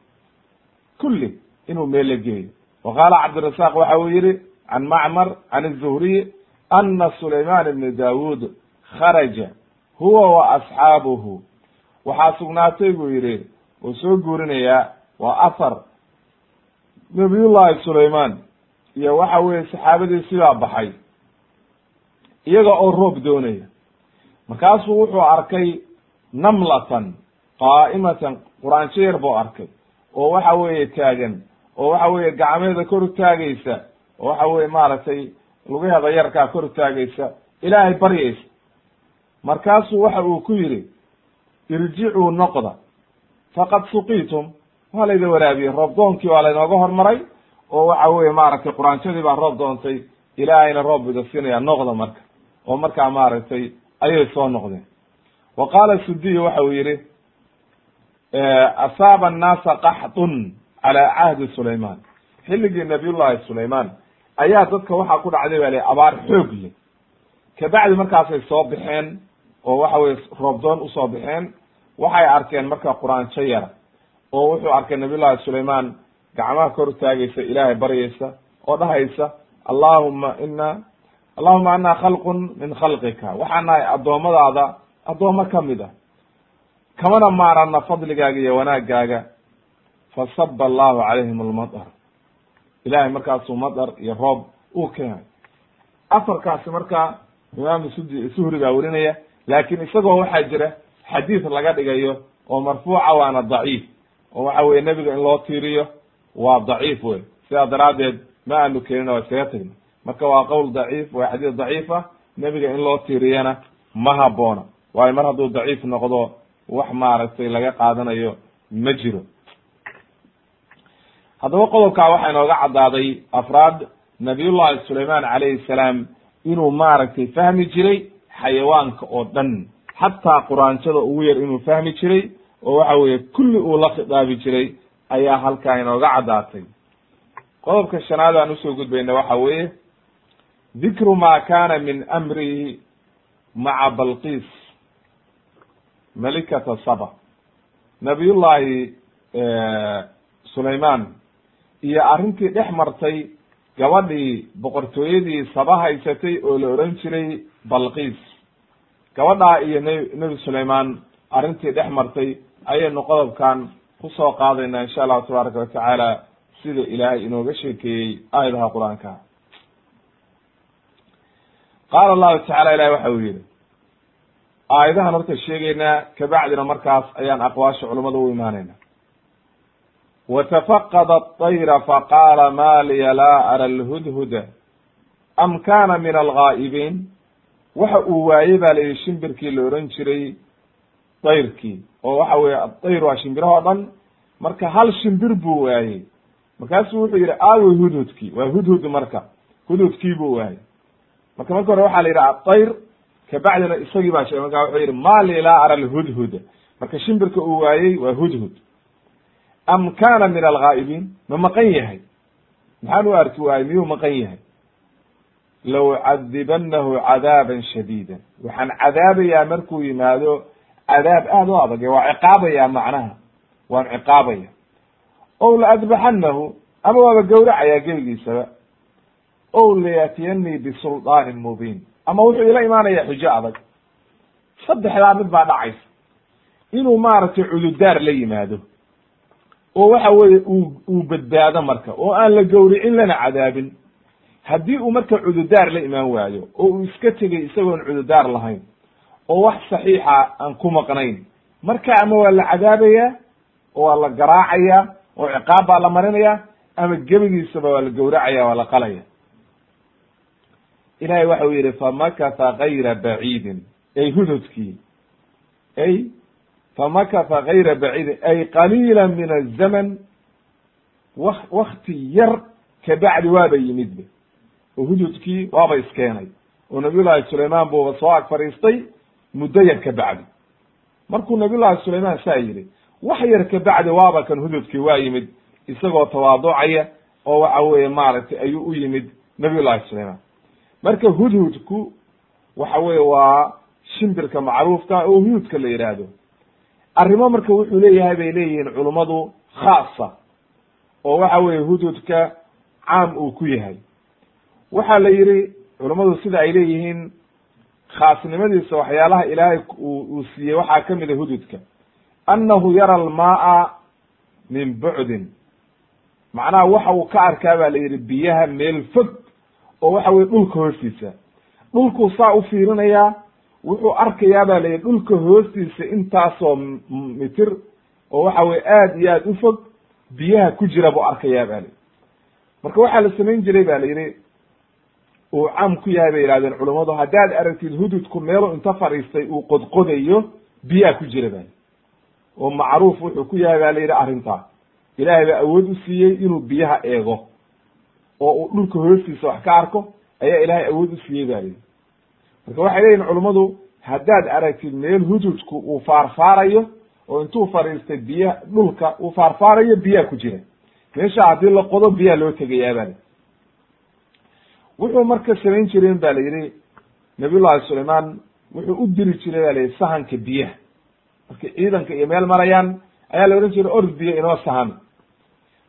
kulli inuu meel la geeyo. Wa qaala cabdirasaaq waxa uu yihi can macmar can الzuhriy ana sulayman ibn dawud kharaja huwa wa asxaabuhu. Waxaa sugnaatay buu yihi uu soo guurinayaa waa afar nabiyullahi sulayman iyo waxa weye saxaabadiisii baa baxay. Iyaga oo roob doonaya. Markaasuu wuxuu arkay namlatan qaa'imatan quraanjo yar buu arkay. Oo waxa weeye taagan oo waxa weeye gacmeeda kor utaagaysa oo waxa weye maaragtay lugaheeda yarkaa kor utaagaysa ilaahay baryaysa. Markaasuu waxa uu ku yidhi irjicuu noqda faqad suqiitum waa layda waraabiyey roob doonkii waa laynooga hormaray oo waxa weye maaragtay quraanjadii baa roob doontay ilaahayna roob bida siinaya noqda marka oo markaa maaragtay ayay soo noqdeen. Wa qaala sudiy waxa uu yihi asaaba annaasa qaxdun cala cahdi sulayman xilligii nabiyullahi sulayman ayaa dadka waxaa ku dhacday ba li abaar xoog leh. Kabacdi markaasay soo baxeen oo waxa weye roobdoon u soo baxeen waxay arkeen marka quraanjo yara oo wuxuu arkay nabiyullahi sulayman gacmaha kor taagaysa ilaahay baryaysa oo dhahaysa allahuma ina allahuma ana khalqun min khalqika. Waxaan nahay addoommadaada addoommo ka mid ah. Kamana maarana fadligaaga iyo wanaagaaga fasaba allahu calayhim almadar ilahay markaasuu madar iyo roob uu keenay afarkaasi marka imaam sudi suhri baa werinaya laakin isagoo waxaa jira xadiid laga dhigayo oo marfuuca waana daciif oo waxa weye nebiga in loo tiiriyo waa daciif wey sidaa daraaddeed ma aanu keenina waa iskaga tegna marka waa qowl daciif waa xadiis daciif ah nebiga in loo tiiriyana ma haboona. Waayo mar hadduu daciif noqdo wax maaragtay laga qaadanayo ma jiro. Haddaba qodobkaa waxaa inooga caddaaday afraad nabiyullahi sulayman calayhi salaam inuu maaragtay fahmi jiray xayawaanka oo dhan. Xataa quraanjada ugu yar inuu fahmi jiray oo waxa weeye kulli uu la khidaabi jiray ayaa halkaa inooga caddaatay. Qodobka shanaad aan u soo gudbayna waxa weeye dikru ma kana min amrihi maca balqis malikata saba. Nabiyullahi sulayman iyo arrintii dhex martay gabadhii boqortooyadii saba haysatay oo la oran jiray balqis gabadhaa iyo n nebi sulayman arrintii dhex martay ayaynu qodobkan ku soo qaadayna insha allahu tabaaraka watacaala sida ilaahay inooga sheekeeyey aayadaha qur'aanka. Qaala allahu tacala ilahi waxa uu yihi aayadahan horta sheegeynaa kabacdina markaas ayaan aqwaasha culamada u imaanayna. Watafaqada aطayra faqaala ma liya laa ara alhudhuda am kana min algaa'ibiin waxa uu waayey ba la yihi shimbirkii la oran jiray dayrkii oo waxa weye adayr waa shimbirahoo dhan marka hal shimbir buu waayey. Markaasuu wuxuu yihi aawey hudhudkii waa hudhud marka hudhudkii buu waayey. Marka marka hore waxaa la yidhi adayr kabacdina isagii baa sheegay. Marka wuxuu yidhi ma li laa ara alhudhuda. Marka shimbirka uu waayey waa hudhud. Am kana min alghaa'ibiin ma maqan yahay. Maxaan u arki waayey miyuu maqan yahay? Low cadibanahu cadaaban shadiida waxaan cadaabayaa markuu yimaado cadaab aad u adag waa ciqaabayaa macnaha waan ciqaabaya ow laadbaxanahu ama waaba gawracayaa gebigiisaba ow layatiyanii bisulطaanin mubiin ama wuxuu ila imaanaya xujo adag saddexdaa mid baa dhacaysa inuu maaragtay cududaar la yimaado oo waxa weeye uu uu badbaado marka oo aan la gawricin lana cadaabin haddii uu marka cududaar la imaan waayo oo uu iska tegay isagoon cududaar lahayn oo wax saxiixa aan ku maqnayn. Marka ama waa la cadaabayaa oo waa la garaacayaa oo ciqaab baa la marinaya ama gebigiisaba waa la gawracaya waa la qalaya. Ilahay waxa uu yidhi famakatha gayra baciidin. Ay hududkii ay famakatha gayra baciidin. Ay qaliila min azaman wa wakti yar kabacdi waaba yimidba oo hududkii waaba iskeenay. Oo nabiyullahi sulaymaan buuba soo ag fadhiistay muddo yar ka bacdi. Markuu nabiyullahi sulaymaan saa yidhi wax yar ka bacdi waaba kan hududkii waa yimid isagoo tawaaducaya oo waxa weeye maaragtay ayuu u yimid nabiyullahi sulaymaan. Marka hudhudku waxa weye waa shimbirka macruufka oo hududka la yidhaahdo arrimo marka wuxuu leeyahay bay leeyihiin culummadu khaasa oo waxa weye hududka caam uu ku yahay. Waxaa la yidhi culummadu sida ay leeyihiin khaasnimadiisa waxyaalaha ilaahay uu siiyey waxaa ka mida hududka. Annahu yara almaaa min bucdin macnaha waxa uu ka arkaa ba la yidhi biyaha meel fog oo waxa weye dhulka hoostiisa. Dhulkuu saa u fiirinayaa wuxuu arkayaa ba la yidhi dhulka hoostiisa intaasoo mitir oo waxa weye aad iyo aad u fog biyaha ku jira buu arkayaa ba la yidhi. Marka waxaa la samayn jiray ba la yidhi uu caam ku yahay bay yihahdeen culummadu haddaad aragtid hududku meelu inta fadhiistay uu qodqodayo biyaa ku jira ba oo macruuf wuxuu ku yahay ba la yidhi arrintaa. Ilaahay baa awood u siiyey inuu biyaha eego. Oo uu dhulka hoostiisa wax ka arko ayaa ilaahay awood u siiyey ba yidhi. Marka waxay leeyihiin culummadu haddaad aragtid meel hududku uu faarfaarayo oo intuu fadhiistay biyaha dhulka uu faarfaarayo biyaa ku jira. Meesha haddii la qodo biyaa loo tegayaa ba wuxuu marka samayn jireen ba la yidhi nabiyullahi sulaymaan wuxuu u diri jiray ba la yidhi sahanka biyaha. Markay ciidanka iyo meel marayaan ayaa la odhan jiray ord biyo inoo sahan.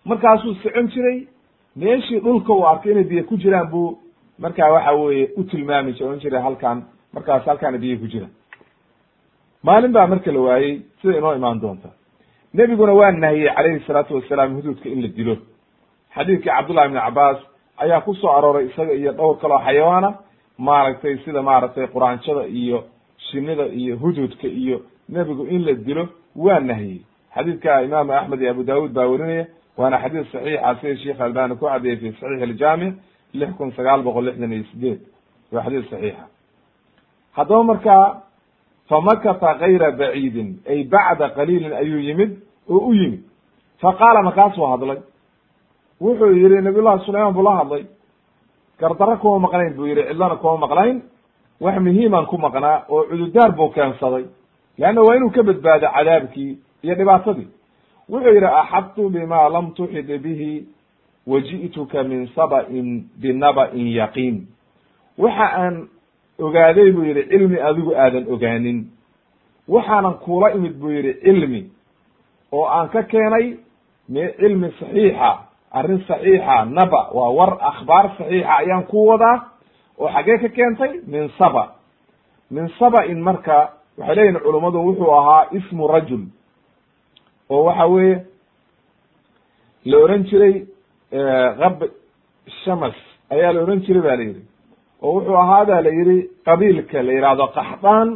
Markaasuu socon jiray meeshii dhulka uu arkay inay biyo ku jiraan buu markaa waxa weeye u tilmaami jira odhan jiray halkaan markaas halkaana biyo ku jira. Maalin baa marka la waayey sida inoo imaan doonta. Nebiguna waa nahiyey calayhi salaatu wasalaam huduudka in la dilo. Xadiidkii cabdullahi ibni cabaas ayaa ku soo arooray isaga iyo dhowr kaloo xayawaana maaragtay sida maaragtay quraanjada iyo shinida iyo hududka iyo nebigu in la dilo waa nahiyey xadiidka imaam axmed iyo abu daawud baa werinaya waana xadiis saxiixa sida sheekh albani ku caddeeyey fi saxiix aljaamic lix kun sagaal boqol lixdan iyo sideed waa xadiis saxiixa haddaba markaa famakata kayra baciidin ay bacda qaliilin ayuu yimid oo u yimid. Faqaala markaasuu hadlay wuxuu yihi nabiy llahi sulaymaan buu la hadlay. Gardaro kuma maqnayn buu yihi cidlana kuma maqnayn. Wax muhiiman ku maqnaa oo cududaar buu keensaday. Leanna waa inuu ka badbaado cadaabkii iyo dhibaatadii. Wuxuu yihi axadtu bima lam tuxid bihi waji'tuka min saba'in binaba'in yaqiin. Waxa aan ogaaday buu yihi cilmi adigu aadan ogaanin. Waxaanan kuula imid buu yihi cilmi oo aan ka keenay me cilmi saxiixa arrin saxiixa naba waa war akhbaar saxiixa ayaan ku wadaa oo xaggee ka keentay min saba. Min saba-in marka waxay leeyihiin culummadu wuxuu ahaa ismu rajul oo waxa weeye la oran jiray kab shamas ayaa la oran jiray ba la yidhi. Oo wuxuu ahaa la yidhi qabiilka la yidhaahdo qaxdaan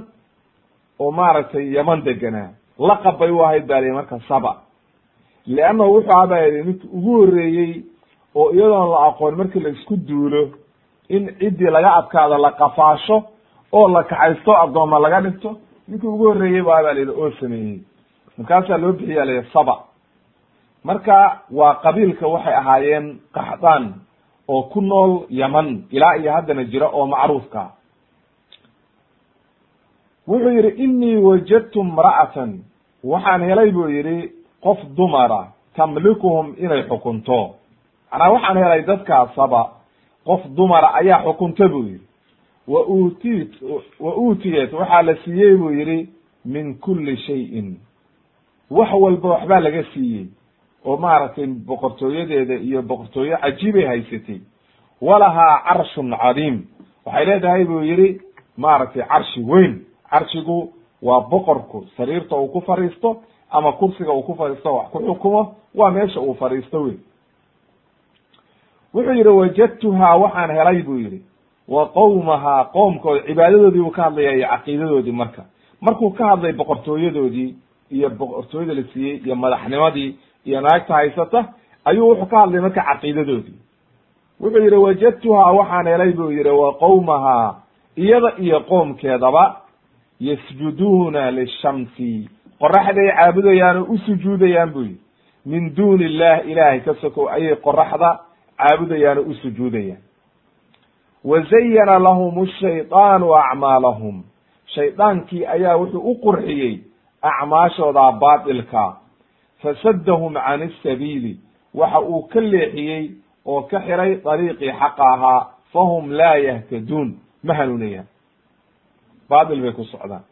oo maaragtay yaman deganaa. Laqab bay u ahayd ba la yidhi marka saba leannahu wuxuu ahaa ba yidhi ninki ugu horreeyey oo iyadoon la aqoon markii la isku duulo in ciddii laga adkaado la qafaasho oo la kaxaysto addooma laga dhigto ninkii ugu horreeyey ba ba la yidhi oo sameeyey. Markaasaa loo bixiya la saba. Marka waa qabiilka waxay ahaayeen qaxdaan oo ku nool yaman ilaa iyo haddana jira oo macruufka. Wuxuu yidhi inii wajadtu imra'atan. Waxaan helay buu yidhi qof dumara tamlikuhum inay xukunto. Macnaa waxaan helay dadkaasaba qof dumara ayaa xukunta buu yidhi. Wa uutiit wa uutiyat waxaa la siiyey buu yidhi min kulli shayin. Wax walba waxbaa laga siiyey oo maaragtay boqortooyadeeda iyo boqortooyo cajiibay haysatay. Walahaa carshun cadiim. Waxay leedahay buu yidhi maaragtay carshi weyn. Carshigu waa boqorku sariirta uu ku fadhiisto ama kursiga uu ku fadhiisto wax ku xukumo waa meesha uu fadhiisto wey wuxuu yidhi wajadtuhaa waxaan helay buu yidhi. Wa qowmahaa qoomkooda cibaadadoodii buu ka hadlaya iyo caqiidadoodii marka. Markuu ka hadlay boqortooyadoodii iyo boqortooyada la siiyey iyo madaxnimadii iyo naagta haysata ayuu wuxuu ka hadlay marka caqiidadoodii. Wuxuu yidhi wajadtuhaa waxaan helay buu yidhi wa qowmahaa iyada iyo qoomkeedaba yasjuduuna lishamsi qoraxday caabudayaan oo u sujuudayaan buu yidhi. Min duuni illah ilaahay ka sokow ayay qoraxda caabudayaan oo u sujuudayaan. Wa lahum ashaydaanu acmaalahum. Shaydaankii ayaa wuxuu u qurxiyey acmaashooda baatilka. Fasaddahum can isabiili waxa uu ka leexiyey oo ka xiray dariiqii xaqa ahaa. Fahum laa yahtaduun ma hanuunayaan. Baatil bay ku socdaan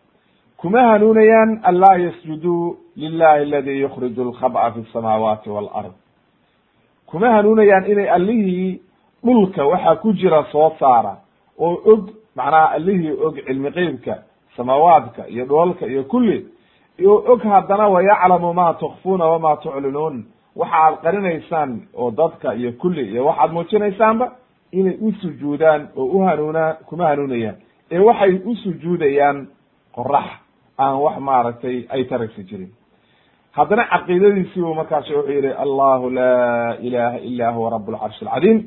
kuma hanuunayaan an laa yasjuduu lilahi aladi yukhriju alkhab'a fi samaawaati walard. Kuma hanuunayaan inay allihii dhulka waxaa ku jira soo saara oo og macnaha allihii og cilmi qeybka samaawaadka iyo dhoolka iyo kulli oo og haddana wayaclamu ma tukfuuna wama tuclinuun. Waxa aad qarinaysaan oo dadka iyo kulli iyo waxaad muujinaysaanba inay u sujuudaan oo u hanuunaa kuma hanuunayaan. Ee waxay u sujuudayaan qorax aan wax maaragtay ay taragsi jirin. Haddana caqiidadiisii buu markaas wuxuu yihi allahu laa ilaha ila huwa rab lcarshi alcadiim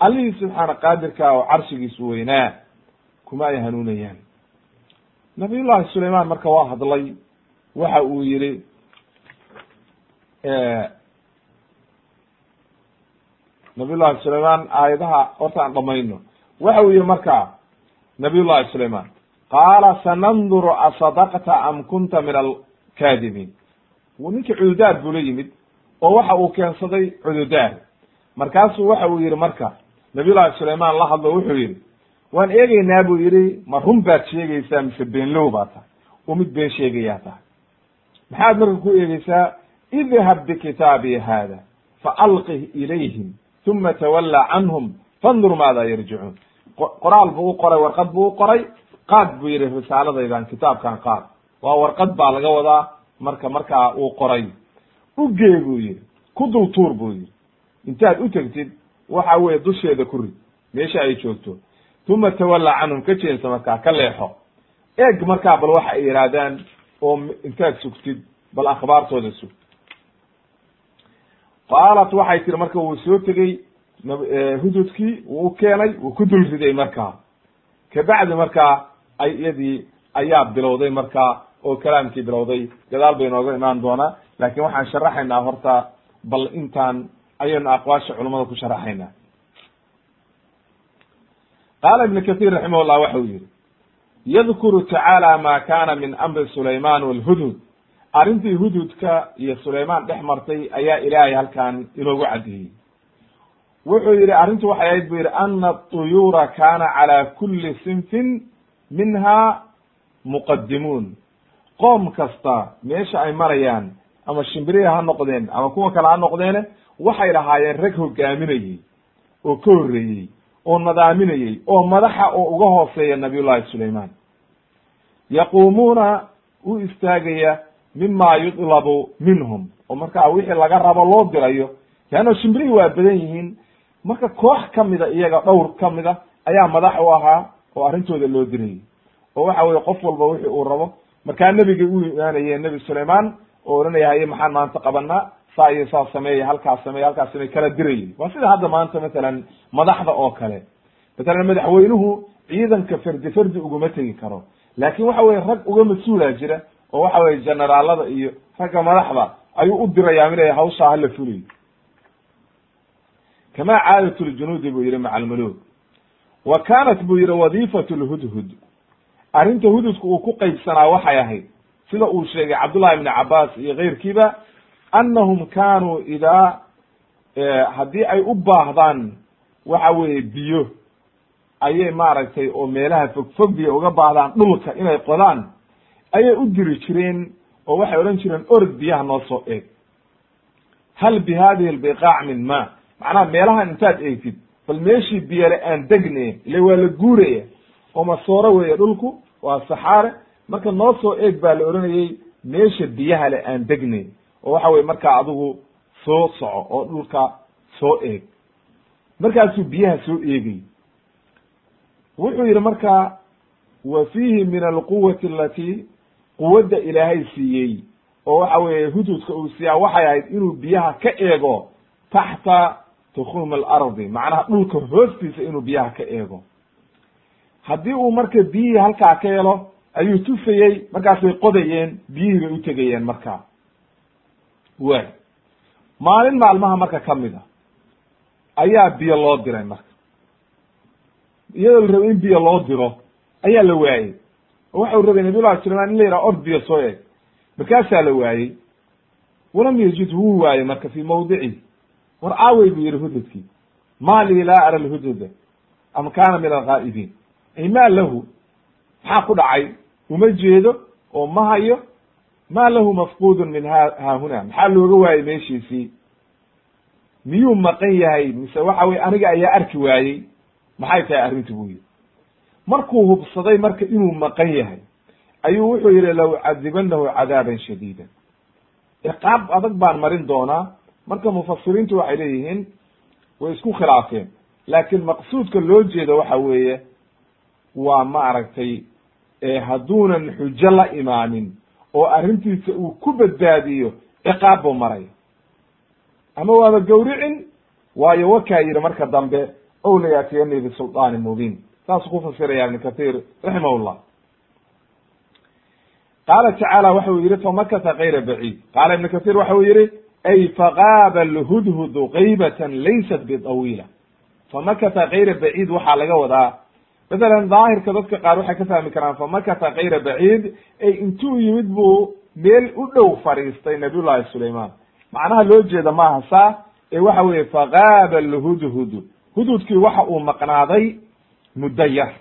allihii subxaana qaadirka oo carshigiisu weynaa kuma ay hanuunayaan. Nabiy llahi sulayman marka waa hadlay waxa uu yihi nabiy llahi sulayman aayadaha horta aan dhamayno waxa uu yihi marka nabiy llahi sulayman qaala sananduru asadaqta am kunta min alkaadibiin ninkii cududaar buu la yimid oo waxa uu keensaday cududaar markaasuu waxa uu yihi marka nabiy llahi sulayman la hadlo wuxuu yihi waan eegeynaa buu yihi ma run baad sheegaysaa mise beenlow baa tahay? Oo mid been sheegayaa tahay. Maxaad marka ku eegeysaa idhab bikitaabii hada faalqih ilayhim uma tawalla canhum fandur maada yarjicuun. Qoraal buu u qoray warqad buu u qoray qaad buu yihi risaaladaydan kitaabkan qaad. Waa warqad baa laga wadaa marka markaa uu qoray. Ugee buu yihi ku dul tuur buu yihi intaad u tegtid waxa weye dusheeda ku rid meesha ay joogto. Uma tawalla canhum ka jeensa markaa ka leexo. Eeg markaa bal waxa ay yihaahdaan oo intaad sugtid bal akhbaartooda sug. Qaalat waxay tiri marka wuu soo tegey hududkii wuu u keenay wuu ku dul riday markaa. Kabacdi markaa iyadii ayaa bilowday markaa oo kalaamkii bilowday. Gadaal bay nooga imaan doonaa. Laakin waxaan sharaxaynaa horta bal intaan ayaynu aqwaasha culamada ku sharaxaynaa. Qaala ibn kathir raximah llah waxa uu yihi yadkuru tacaala ma kana min amri sulayman walhudhud arrintii hudhudka iyo sulaymaan dhex martay ayaa ilaahay halkan inoogu caddeeyey wuxuu yihi arrintu waxay ahayd bu yihi ana aطuyuura kana cala kuli sinfin minha muqadimuun qoom kasta meesha ay marayaan ama shimbirihi ha noqdeen ama kuwa kale ha noqdeene waxay lahaayeen rag hogaaminayey oo ka horreeyey oo nadaaminayey oo madaxa oo uga hooseeya nabiy llahi sulayman yaquumuuna u istaagaya mima yudlabu minhum. Oo markaa wixii laga rabo loo dirayo leanna shimbirihii waa badan yihiin. Marka koox kamida iyaga dhowr kamida ayaa madax u ahaa oo arrintooda loo dirayay oo waxa weye qof walba wixii uu rabo markaa nebigay u imaanayeen nebi sulayman oo odhanaya haye maxaan maanta qabanaa saa iyo saa sameeya halkaas sameeya halkaas sameey kala dirayay waa sida hadda maanta matalan madaxda oo kale. Matalan madaxweynuhu ciidanka fardi fardi uguma tegi karo. Laakin waxa weye rag uga mas'uulaa jira oo waxa weye generaalada iyo ragga madaxda ayuu u dirayaa inay hawshaa hala fuliyo kama caadat ljunuudi buu yihi maca wa kanat buu yihi wadifat lhudhud arrinta hududka uu ku qaybsanaa waxay ahayd sida uu sheegay cabdullahi ibni cabaas iyo keyrkiiba annahum kaanuu idaa haddii ay u baahdaan waxa weeye biyo. Ayay maaragtay oo meelaha fogfog biyo uga baahdaan dhulka inay qodaan ayay u diri jireen oo waxay odhan jireen orod biyaha noo soo eeg. Hal bi hadihi albiqaac min ma macnaha meelahan intaad eegtid bal meeshii biyale aan degne ile waa la guuraya oo masooro weeye dhulku waa saxaare. Marka noo soo eeg baa la odhanayey meesha biyaha le aan degnay oo waxa weye markaa adigu soo soco oo dhulka soo eeg. Markaasuu biyaha soo eegay wuxuu yidhi marka wa fiihi min alquwati alati quwadda ilaahay siiyey oo waxa weeye hududka uu siiyaa waxay ahayd inuu biyaha ka eego taxta tukhum alardi macnaha dhulka hoostiisa inuu biyaha ka eego. Haddii uu marka biyihii halkaa ka helo ayuu tufayey markaasay qodayeen biyihii bay u tegayeen markaa way maalin maalmaha marka ka mid a ayaa biyo loo diray marka. Iyadoo la rabay in biyo loo diro ayaa la waayey. Oo waxau rabay nabiyullahi sulayman in la yidhaha ord biyo soo eeg. Markaasaa la waayey. Walam yajid wuu waayey marka fii mawdicihi war aawey buu yihi hududkii ma lii laa ara lhududa am kana min alghaa'ibiin ay ma lahu. Maxaa ku dhacay. Uma jeedo. Oo ma hayo. Ma lahu mafqudun min ha haahuna maxaa looga waayey meeshiisii miyuu maqan yahay? Mise waxa weye aniga ayaa arki waayey maxay tahay arrintu buu yihi markuu hubsaday marka inuu maqan yahay ayuu wuxuu yihi law cadibanahu cadaaban shadiida ciqaab adag baan marin doonaa marka mufasiriintu waxay leeyihiin way isku khilaafeen. Laakiin maqsuudka loo jeedo waxa weeye waa maaragtay hadduunan xujo la imaanin oo arrintiisa uu ku badbaadiyo ciqaab buu maraya ama waaba gawricin? Waayo wakaa yidhi marka dambe ow layaatiyani bisulطaani mubiin. Saasuu ku fasiraya ibn kathir raximah qaala tacaala waxa uu yihi famakata kayra baciid. Qaala ibn kathir waxa uu yihi ay fagaaba alhudhudu qaybatan laysat biطawiila famakata kayra baciid waxaa laga wadaa mathalan daahirka dadka qaar waxay ka fahmi karaan famakata kayra baciid ay intuu yimid buu meel u dhow fadhiistay nabiyullahi sulayman macnaha loo jeeda maaha saa ee waxa weeye fagaaba alhudhudu hududkii waxa uu maqnaaday muddo yar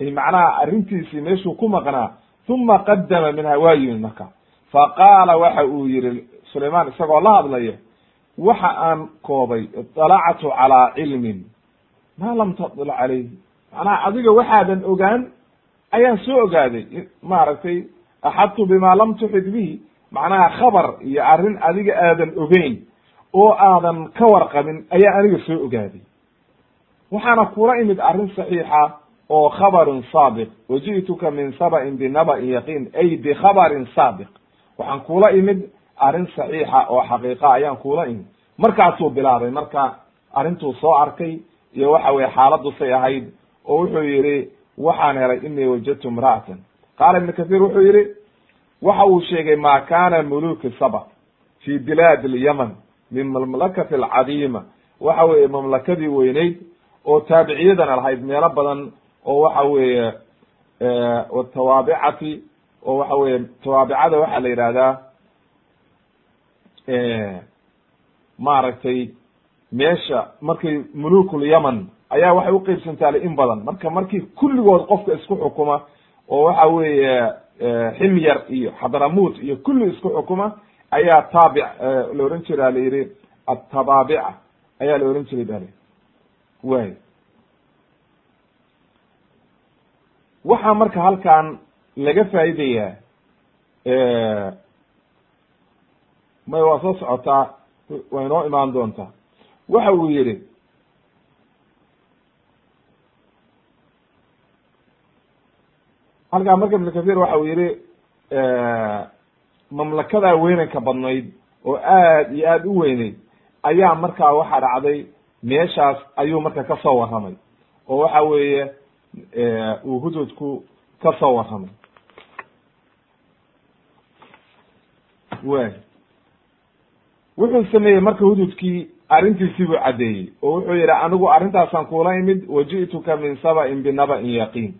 ay macnaha arrintiisii meeshuu ku maqnaa uma qadama minha waa yimid marka faqaala waxa uu yihi sulayman isagoo la hadlaya waxa aan koobay iطalactu calaa cilmin. Maa lam tadil calayhi. Macnaha adiga waxaadan ogaan ayaan soo ogaaday. Maaragtay axadtu bima lam tuxid bihi. Macnaha khabar iyo arrin adiga aadan ogeyn oo aadan ka warqabin ayaa aniga soo ogaaday. Waxaana kula imid arrin saxiixa oo khabarun saadiq waji'tuka min saba'in binaba'in yaqiin. Ay bikhabarin saadiq waxaan kula imid arrin saxiixa oo xaqiiqa ayaan kula imid markaasuu bilaabay marka arrintuu soo arkay iyo waxa weye xaaladdu say ahayd oo wuxuu yihi waxaan helay inii wajadtu imra'atan. Qaala ibnu kathiir wuxuu yihi waxa uu sheegay ma kana muluki saba fi bilaad alyaman min mamlakati alcadiima. Waxa weeye mamlakadii weyneyd oo taabiciyadana lahayd meelo badan oo waxa weeye tawaabicati oo waxa weye tawaabicada waxaa la yidhahdaa maaragtay meesha markay mulukul yaman ayaa waxay uqeybsantaale in badan. Marka markii kulligood qofka isku xukuma oo waxa weeye ximyar iyo xadramut iyo kulli isku xukuma ayaa taabic la ohan jira la yihi atabaabica ayaa la ohan jiray bale way waxaa marka halkan laga faa'idayaa may waa soo socotaa way inoo imaan doontaa. Waxa uu yihi halkaa marka ibn kathir waxa uu yihi mamlakadaa weynanka badnayd oo aad iyo aad u weyneyd ayaa markaa waxa dhacday meeshaas ayuu marka ka soo warramay. Oo waxa weeye uu hududku ka soo warramay. Way wuxuu sameeyey marka hududkii arrintiisii buu caddeeyey oo wuxuu yihi anigu arrintaasaan kula imid waji'tuka min saba'in binaba'in yaqiin.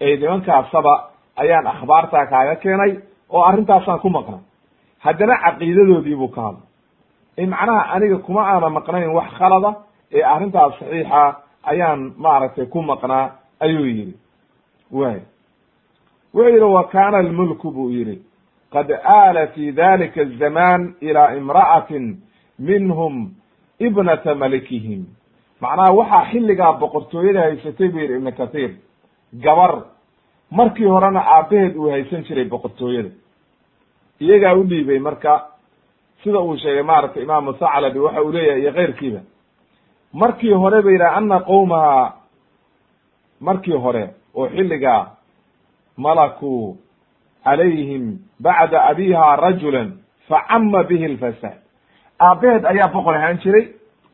Ee nimankaasaba ayaan akhbaartaa kaaga keenay oo arrintaasaan ku maqnay. Haddana caqiidadoodii buu ka hadlay. Ee macnaha aniga kuma aana maqnayn wax khalada ee arrintaas saxiixa ayaan maaragtay ku maqnaa ayuu yidhi. Way wuxuu yidhi wa kana almulku buu yidhi qad aala fi dalika azaman ila imra'atin minhum ibnata malikihim macnaha waxaa xilligaa boqortooyada haysatay buu yidhi ibnu kathiir gabar markii horena aabaheed uu haysan jiray boqortooyada iyagaa u dhiibay marka sida uu sheegay maaragtay imaamu thaclabi waxa uu leeyahay iyo keyrkiiba markii hore ba yidhaha ana qowmaha markii hore oo xilligaa malakuu calayhim bacda abiha rajulan facama bihi lfasaad aabaheed ayaa boqor ahaan jiray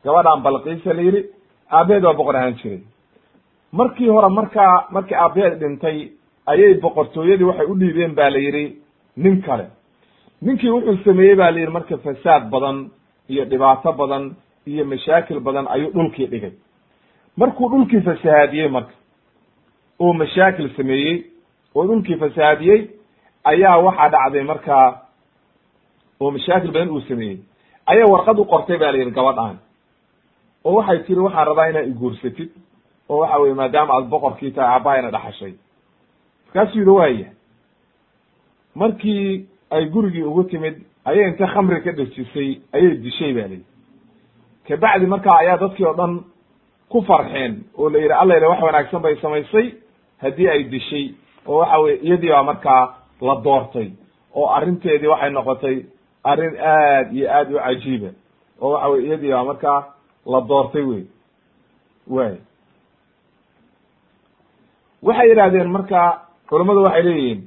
gabadhan balqiisa la yidhi aabaheed waa boqor ahaan jiray markii hore markaa markii aabaheed dhintay ayay boqortooyadii waxay u dhiibeen ba la yidhi nin kale ninkii wuxuu sameeyey ba la yidhi marka fasaad badan iyo dhibaato badan iyo mashaakil badan ayuu dhulkii dhigay markuu dhulkii fasahaadiyey marka oo mashaakil sameeyey oo dhulkii fasahaadiyey ayaa waxaa dhacday markaa oo mashaakil badan uu sameeyey. Ayaa warqad u qortay ba la yidhi gabadhaan oo waxay tiri waxaan rabaa inaad iguursatid. Oo waxa weye maadaama aad boqorkii tahay aabahayna dhaxashay. Markaasuu yidhi waaya markii ay gurigii ugu timid ayay inta khamri ka dhejisay ayay dishay ba layidhi kabacdi markaa ayaa dadkii oo dhan ku farxeen oo la yidhi alla yidhi wax wanaagsan bay samaysay haddii ay dishay. Oo waxa weye iyadii baa markaa la doortay oo arrinteedii waxay noqotay arrin aad iyo aad u cajiiba oo waxa weye iyadii baa markaa la doortay wey way waxay yidhahdeen marka culammadu waxay leeyihiin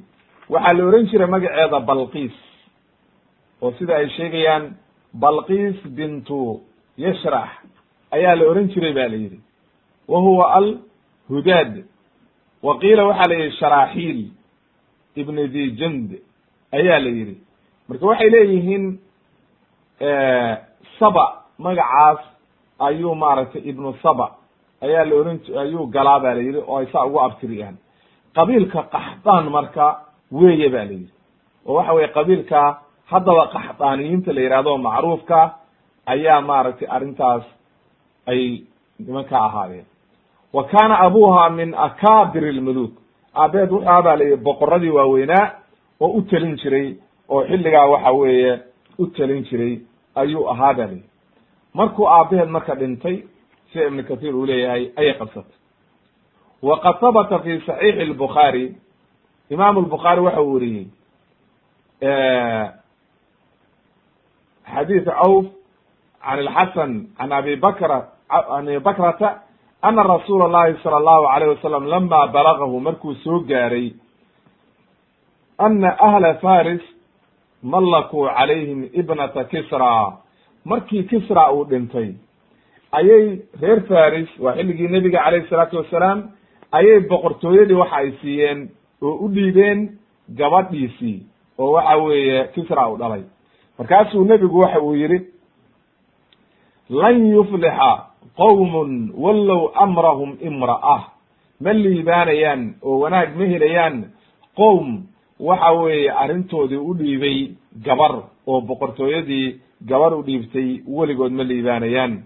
waxaa la ohan jiray magaceeda balqiis. Oo sida ay sheegayaan balqiis bintu yashrax ayaa la ohan jiray ba la yidhi. Wa huwa al hudaad wa qiila waxaa la yidhi sharaaxiil ibn dijand ayaa la yidhi. Marka waxay leeyihiin saba magacaas ayuu maaragtay ibnu saba. Ayaa la ohan ayuu galaa ba la yidhi oo ay saa ugu abtiriyaan. Qabiilka qaxdaan marka weeye ba la yidhi. Oo waxa weye qabiilka haddaba qaxdaaniyiinta la yihahdo macruufka ayaa maaragtay arrintaas ay nimanka ahaadeen wa kaana abuha min akaabir lmuluk aabeed wuxuu ahaa ba la yidhi boqoradii waaweynaa oo u telin jiray oo xilligaa waxa weeye u telin jiray ayuu ahaa ba la yidhi markuu aabaheed marka dhintay sida ibnu kathiir uu leeyahay ayay qabsatay. Waqad habata fi saxiixi lbukhaari imaamu lbukhaari waxa uu weriyey xadiid cawf can ilxasan can abi bakra an bakrata ana rasuula allahi sala allahu alayh wasalam lama balagahu markuu soo gaaray ana ahla faris mallakuu calayhim ibnata kisra. Markii kisra uu dhintay ayay reer faris waa xilligii nebiga calayhi salaatu wasalaam ayay boqortooyadii waxa ay siiyeen oo u dhiibeen gabadhiisii oo waxa weeye kisra u dhalay. Markaasuu nebigu waxa uu yidhi lan yuflixa qowmun wallow amrahum imra'ah. Ma liibaanayaan oo wanaag ma helayaan. Qowm waxa weeye arrintoodii u dhiibay gabar oo boqortooyadii gabar u dhiibtay weligood ma liibaanayaan.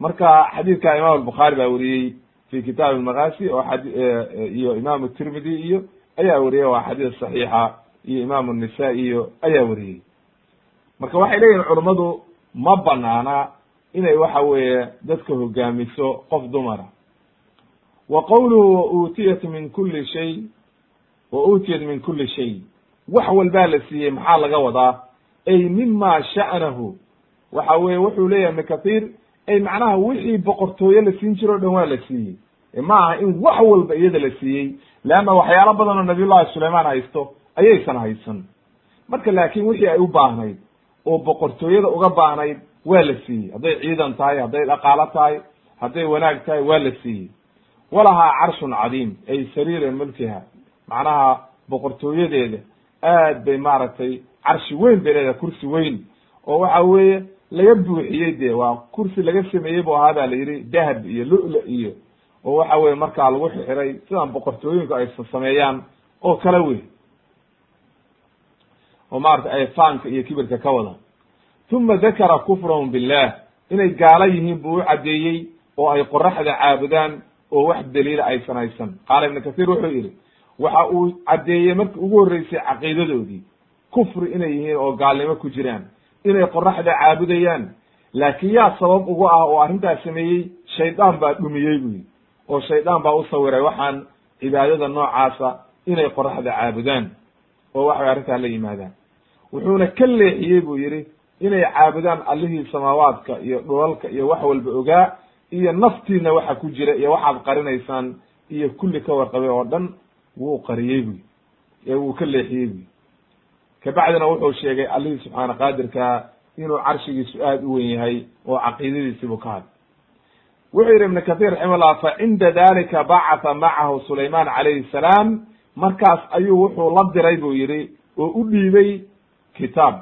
Marka xadiidka imam albukhaari baa weriyey fi kitaabi almakaasi oo e, e, iyo imam tirmidi iyo ayaa weriyey waa xadiis saxiixa iyo imam nisa iyo ayaa weriyey marka waxay leeyihiin culummadu ma banaana inay waxa weeye dadka hogaamiso qof dumara wa qowluhu wa uutiyat min kuli shay wa uutiyat min kuli shay. Wax walbaa la siiyey maxaa laga wadaa? Ay mima sha'nahu. Waxa weye wuxuu leeyahay ibn kathir ay macnaha wixii boqortooye la siin jiro o dhan waa la siiyey. Ma aha in wax walba iyada la siiyey leanna waxyaalo badan oo nabiy llahi sulaymaan haysto ayaysan haysan. Marka laakin wixii ay u baahnayd oo boqortooyada uga baahnayd waa la siiyey. Hadday ciidan tahay hadday dhaqaalo tahay hadday wanaag tahay waa la siiyey. Walahaa carshun cadiim ay sariira mulkiha. Macnaha boqortooyadeeda aad bay maaragtay carshi weyn bay leedahay kursi weyn. Oo waxa weeye laga buuxiyey de waa kursi laga sameeyey bu ahaa ba la yidhi dahab iyo lula iyo. Oo waxa weye markaa lagu xixiray sidaan boqortooyinku ay sameeyaan oo kale wey oo maarata ay faanka iyo kibirka ka wada uma dakara kufrahum billah inay gaalo yihiin buu u caddeeyey oo ay qoraxda caabudaan oo wax daliila aysan haysan qaala ibnu kasiir wuxuu yidhi waxa uu caddeeyey markii ugu horreysay caqiidadoodii kufri inay yihiin oo gaalnimo ku jiraan inay qoraxda caabudayaan laakiin yaa sabab ugu ah oo arrintaas sameeyey shaydaan baa dhumiyey buu yidhi oo shaydaan baa u sawiray waxaan cibaadada noocaasa inay qoraxda caabudaan oo waxay arrintaa la yimaadaan wuxuuna ka leexiyey buu yidhi inay caabudaan allihii samaawaadka iyo dhulalka iyo wax walba ogaa iyo naftiina waxa ku jira iyo waxaad qarinaysaan iyo kulli ka warqabay oo dhan wuu qariyey buy ee wuu ka leexiyey buy kabacdina wuxuu sheegay allihii subxaana qaadirkaa inuu carshigiisu aada u wen yahay oo caqiidadiisiibuu ka hadlay. Wuxuu yidhi ibnu kahiir raximahullah fa cinda dalika bacatha macahu sulaymaan calayhi salaam. Markaas ayuu wuxuu la diray buu yidhi oo u dhiibay kitaab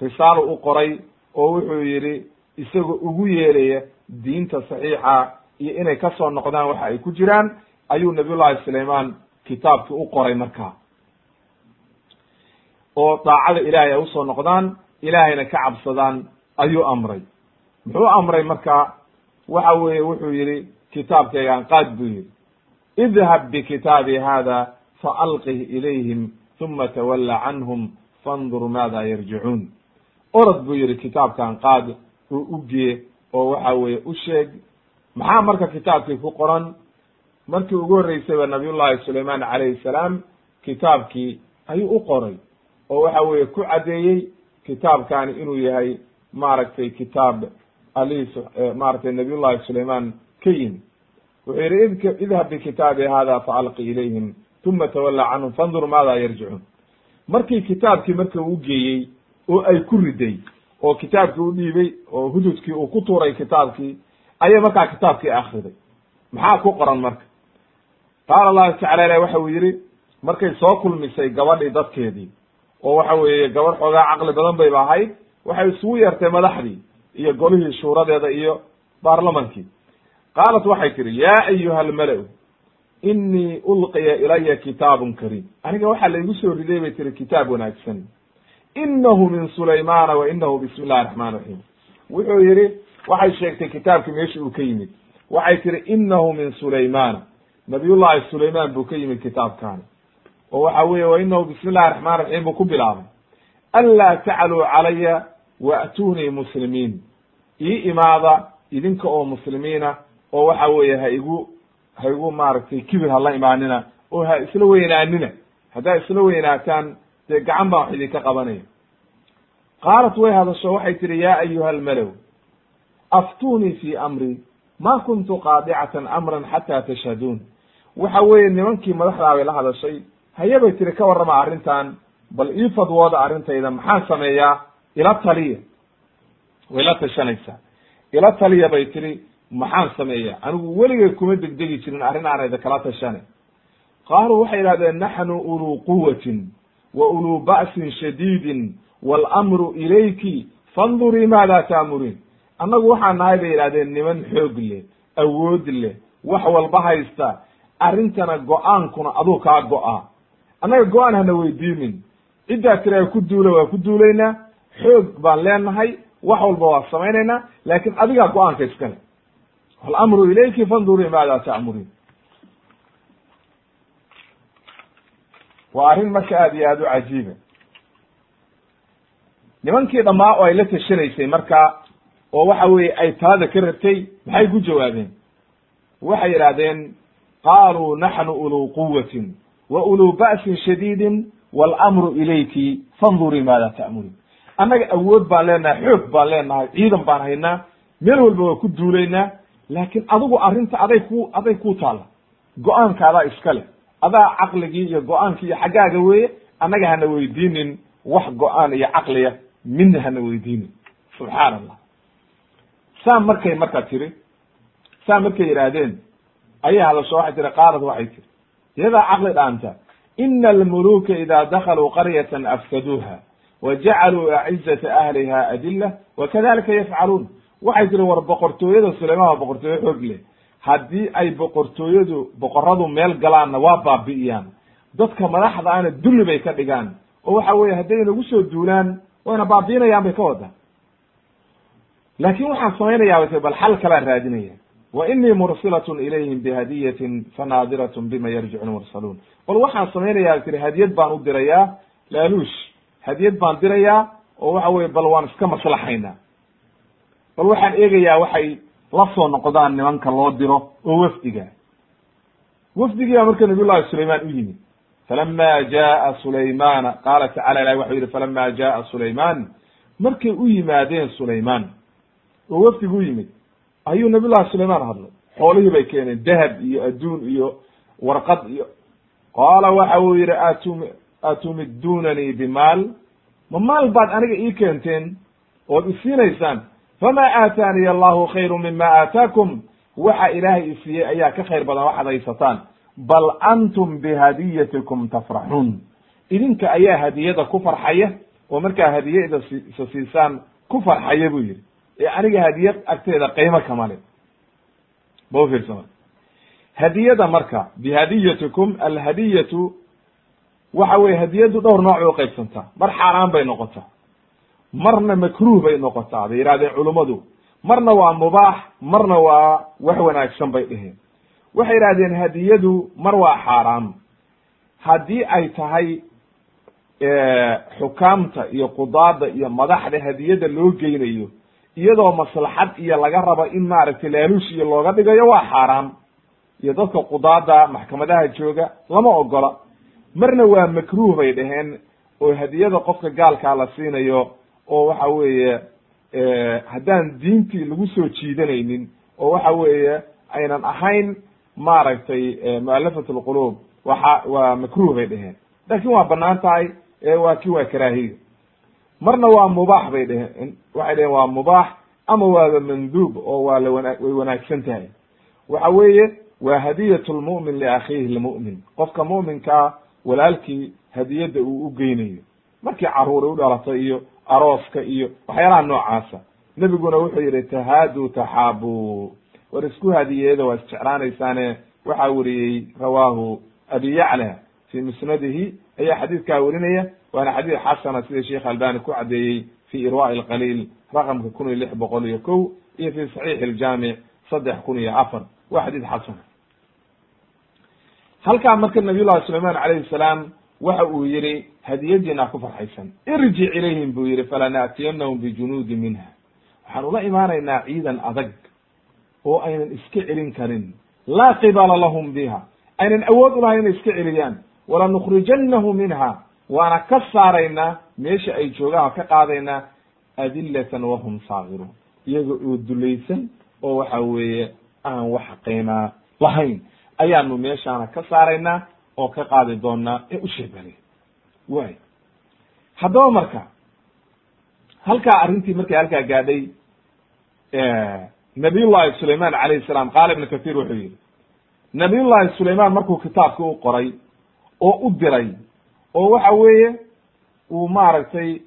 risaalo u qoray oo wuxuu yidhi isagoo ugu yeeraya diinta saxiixa iyo inay ka soo noqdaan waxa ay ku jiraan ayuu nabiyullahi sulaymaan kitaabkii u qoray markaa oo daacada ilaahay ay u soo noqdaan ilaahayna ka cabsadaan ayuu amray. Muxuu amray marka? Waxa weeye wuxuu yidhi kitaabkaygaan qaad buu yidhi idhab bikitaabi hada faalqih ilayhim uma tawalla canhum fandur maada yarjicuun orod buu yidhi kitaabkan qaad oo u gee oo waxa weeye u sheeg. Maxaa marka kitaabkii ku qoran? Markii ugu horreysayba nabiyullahi sulaymaan calayhi salaam kitaabkii ayuu u qoray oo waxa weeye ku caddeeyey kitaabkani inuu yahay maaragtay kitaab alihis maaragtay nabiyullahi sulaymaan ka yimi wuxuu yidhi id idhab bikitaabi hada faalqi ilayhim uma tawalla canhum fandur maada yarjicuun. Markii kitaabkii marka uu geeyey oo ay ku riday oo kitaabkii u dhiibay oo hududkii uu ku tuuray kitaabkii ayay markaa kitaabkii akriday maxaa ku qoran marka? Qaala allahu tacala ilah waxa uu yidhi markay soo kulmisay gabadhii dadkeedii oo waxa weeye gabadh xoogaa caqli badan bayba ahayd waxay isugu yeertay madaxdii iyo golihii shuuradeeda iyo baarlamankii. Qaalat waxay tihi yaa ayuha almala-u inii ulqiya ilaya kitaabun kariim. Aniga waxaa laygu soo riday bay tihi kitaab wanaagsan inahu min sulaymana wa inahu bismi illahi raxmaan raxiim wuxuu yidhi waxay sheegtay kitaabkii meesha uu ka yimid waxay tihi inahu min sulaymana nabiyullahi sulaymaan buu ka yimid kitaabkaani oo waxa weeye wa inahu bismi illahi raxmaan raxiim buu ku bilaabay anlaa tacluu calaya waatuunii muslimiin ii imaada idinka oo muslimiina oo waxa weeye ha igu ha igu maaragtay kibir hala imaanina oo ha isla weynaanina haddaa isla weynaataan dee gacan baan wax idinka qabanaya. Qaalat way hadasho waxay tihi ya ayuha almalow aftunii fi amri ma kuntu qaadicatan amran xata tashhaduun. Waxa weeye nimankii madaxdaa bay la hadashay haye bay tihi ka warrama arrintan bal ii fadwooda arrintayda maxaan sameeyaa? Ila taliya. Way la tashanaysaa ila taliya bay tihi maxaan sameeyaa? Anigu weligay kuma degdegi jirin arrin aanayda kala tashanay qaaluu waxay idhahdeen naxnu uluu quwatin wa uluu ba'sin shadiidin waalamru ilayki fandurii maada taamuriin annagu waxaan nahay bay yidhahdeen niman xoog leh awood leh wax walba haysta arrintana go'aankuna aduu kaa go-a annaga go'aan hana weydiinin ciddaa tira ku duula waa ku duulaynaa xoog baan leenahay wax walba waa samaynaynaa laakin adigaa go'aanka iskale walamru ilayki fandurii maada ta'muriin waa arrin marka aad iyo aada u cajiiba. Nimankii dhammaa oo ay la tashanaysay marka oo waxa weeye ay talada ka rabtay maxay ku jawaabeen? Waxay yidhahdeen qaaluu naxnu uluu quwatin wa uluu ba'sin shadiidin waalamru ilayki fandurii maada ta'muriin annaga awood baan leenahay xoog baan leenahay ciidan baan haynaa meel walba waa ku duulaynaa laakiin adigu arrinta aday ku aday ku taalla. Go'aanka adaa iska leh adaa caqligii iyo go'aankii iyo xaggaaga weeye annaga hana weydiinin wax go'aan iyo caqliya midna hana weydiinin. Subxaan allah saa markay marka tiri saa markay yidhaahdeen ayay hadasho waxay tiri qaalad waxay tiri iyadaa caqli dhaanta ina almuluka ida dakaluu qaryatan afsaduuha wa acizata ahliha adila wa yafcaluun. Waxay tiri war boqortooyada sulaymaan waa boqortooyo xoog leh haddii ay boqortooyadu boqoradu meel galaanna waa baabi'iyaan dadka madaxda ana dulli bay ka dhigaan. Oo waxa weye hadday inagu soo duulaan wayna baabi'inayaan bay ka wadaa laakin waxaan samaynayaa bay bal xal kalaa raadinaya. Wa inii mursilatun ilayhim bihadiyatin fanaadiratun bima yarjicu lmursaluun bal waxaan samaynayaa tiri hadiyad baan u dirayaa laaluush hadiyad baan dirayaa oo waxa weye bal waan iska maslaxaynaa. Bal waxaan eegayaa waxay la soo noqdaan nimanka loo diro oo wafdiga. Wafdigiibaa marka nabiy llahi sulayman u yimid. Falama jaa sulaymana qaala tacala ilahi waxau yihi falama jaa sulayman markay u yimaadeen sulayman oo wafdigu u yimid ayuu nabiy llahi sulayman hadlay. Xoolihii bay keeneen dahab iyo adduun iyo warqad iyo qaala waxa uu yihi atum atumidunanii bimaal? Ma maal baad aniga ii keenteen ood isiinaysaan fama aataaniya allahu khayru mima aataakum waxa ilaahay isiiyey ayaa ka khayr badan waxaad haysataan bal antum bihadiyatikum tafraxuun idinka ayaa hadiyada ku farxaya oo markaa hadiyada isa siisaan ku farxaya buu yihi ee aniga hadiyad agteeda qiimo kama le ba ufiirsama hadiyada marka bihadiyatikum alhadiyatu waxa weye hadiyadu dhowr nooc bay uqaybsantaa mar xaaraan bay noqotaa marna makruh bay noqotaa bay yihahdeen culummadu marna waa mubaax marna waa wax wanaagsan bay dheheen waxay yidhahdeen hadiyadu mar waa xaaraam. Haddii ay tahay xukaamta iyo qudaada iyo madaxda hadiyada loo geynayo iyadoo maslaxad iyo laga rabo in maaragtay laaluush iyo looga dhigayo waa xaaraam. Iyo dadka qudaada maxkamadaha jooga lama ogola. Marna waa makruh bay dhaheen oo hadiyada qofka gaalkaa la siinayo oo waxa weeye haddaan diintii lagu soo jiidanaynin oo waxa weeye aynan ahayn maaragtay mualafat lqulub waxa waa makruh bay dheheen laakiin waa bannaan tahay waa ki waa karaahiyo marna waa mubaax bay dheheen waxay dheheen waa mubaax ama waaba manduub oo waa la wana way wanaagsan tahay. Waxa weeye waa hadiyat lmu'min liakhiihi lmu'min qofka mu'minkaa walaalkii hadiyadda uu u geynayo. Markii caruuri u dhalatay iyo arooska iyo waxyaalaha noocaasa. Nebiguna wuxuu yidhi tahaadu taxaabu war isku hadiyeeda waa isjeclaanaysaane. Waxaa weriyey rawaahu abi yacla fi musnadihi. Ayaa xadiidkaa werinaya waana xadiid xasana sida sheekh albani ku caddeeyey fi irwa lqaliil raqamka kun iyo lix boqol iyo kow iyo fi saxiix iljaamic saddex kun iyo afar. Waa xadiid xasana. Halkaa marka nabiy llahi sulayman alayhi salaam waxa uu yihi hadiyadiina ku farxaysan. Irjic ilayhim buu yihi falanaatiyanahum bijunuudi minha. Waxaan ula imaanaynaa ciidan adag oo aynan iska celin karin. Laa qibala lahum biha. Aynan awood ulahayn inay iska celiyaan. Walanukhrijanahu minha. Waana ka saaraynaa meesha ay joogaan oo ka qaadaynaa adilatan wahum saagiruun. Iyaga oo dulaysan oo waxa weeye aan wax qiimaa lahayn. Ayaanu meeshaana ka saaraynaa oo ka qaadi doonaa ee u sheebale way haddaba marka halkaa arrintii markay halkaa gaadhay nabiy llahi sulayman calayhi salaam qaala ibnu kathir wuxuu yihi nabiy llahi sulayman markuu kitaabki u qoray oo u diray oo waxa weeye uu maaragtay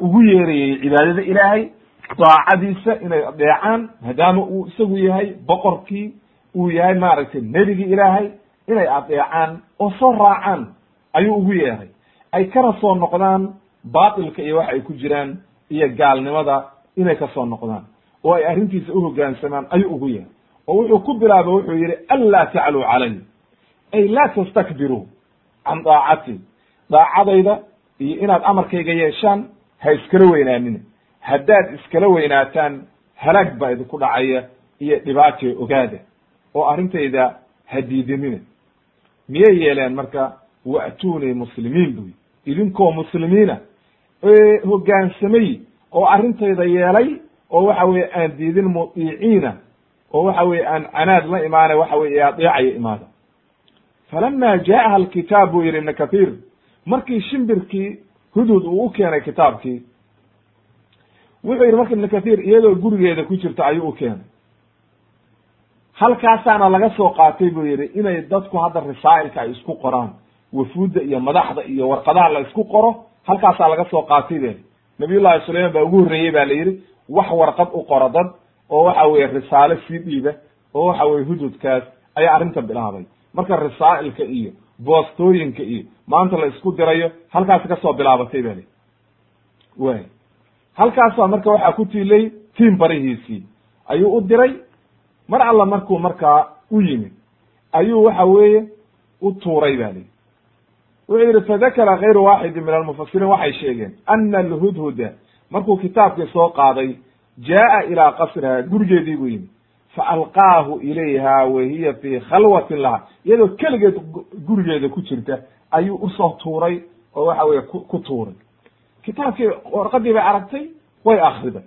ugu yeerayey cibaadada ilaahay daacadiisa inay adeecaan maadaama uu isagu yahay boqorkii uu yahay maaragtay nebigii ilaahay inay adeecaan oo soo raacaan ayuu ugu yeeray ay kana soo noqdaan baatilka iyo waxa ay ku jiraan iyo gaalnimada inay ka soo noqdaan oo ay arrintiisa uhogaansamaan ayuu ugu yeeray oo wuxuu ku bilaabay wuxuu yihi anlaa tacluu calay. Ay laa tastakbiruu can daacati daacadayda iyo inaad amarkayga yeeshaan ha iskala weynaanina haddaad iskala weynaataan halaag baa idinku dhacaya iyo dhibaatee ogaada oo arrintayda hadiidinina miyay yeeleen marka wa'tuunii muslimiin buy idinkoo muslimiina. Hoggaansamay oo arrintayda yeelay oo waxa weye aan diidin mudiiciina oo waxa weye aan canaad la imaana waxa weye adeecaya imaada. Falama jaaha alkitaab buu yihi ibn kathir markii shimbirkii hudud uu u keenay kitaabkii wuxuu yihi marka ibn kathir iyadoo gurigeeda ku jirta ayuu u keenay. Halkaasaana laga soo qaatay buu yihi inay dadku hadda risaa'ilka ay isku qoraan wafuudda iyo madaxda iyo warqadaha la isku qoro halkaasaa laga soo qaatay be nabiy llahi sulayman baa ugu horreeyey ba la yidhi wax warqad u qoro dad oo waxa weye risaalo sii dhiiba oo waxa weye hududkaas ayaa arrinta bilaabay. Marka rasaa'ilka iyo boostooyinka iyo maanta la isku dirayo halkaasi ka soo bilaabatay bali way halkaasa marka waxaa ku tiilay tiim barihiisii. Ayuu u diray mar alla markuu markaa u yimid ayuu waxa weeye u tuuray ba li wuxuu yihi fadakara kayru waaxidin min almufasiriin waxay sheegeen ana alhudhuda markuu kitaabkii soo qaaday jaa'a ilaa qasriha gurigeedii buu yimid faalqaahu ilayha wa hiya fii khalwatin laha. Iyadoo keligeed gurigeeda ku jirta ayuu u soo tuuray oo waxa weye ku tuuray. Kitaabkii warqadii bay aragtay way akriday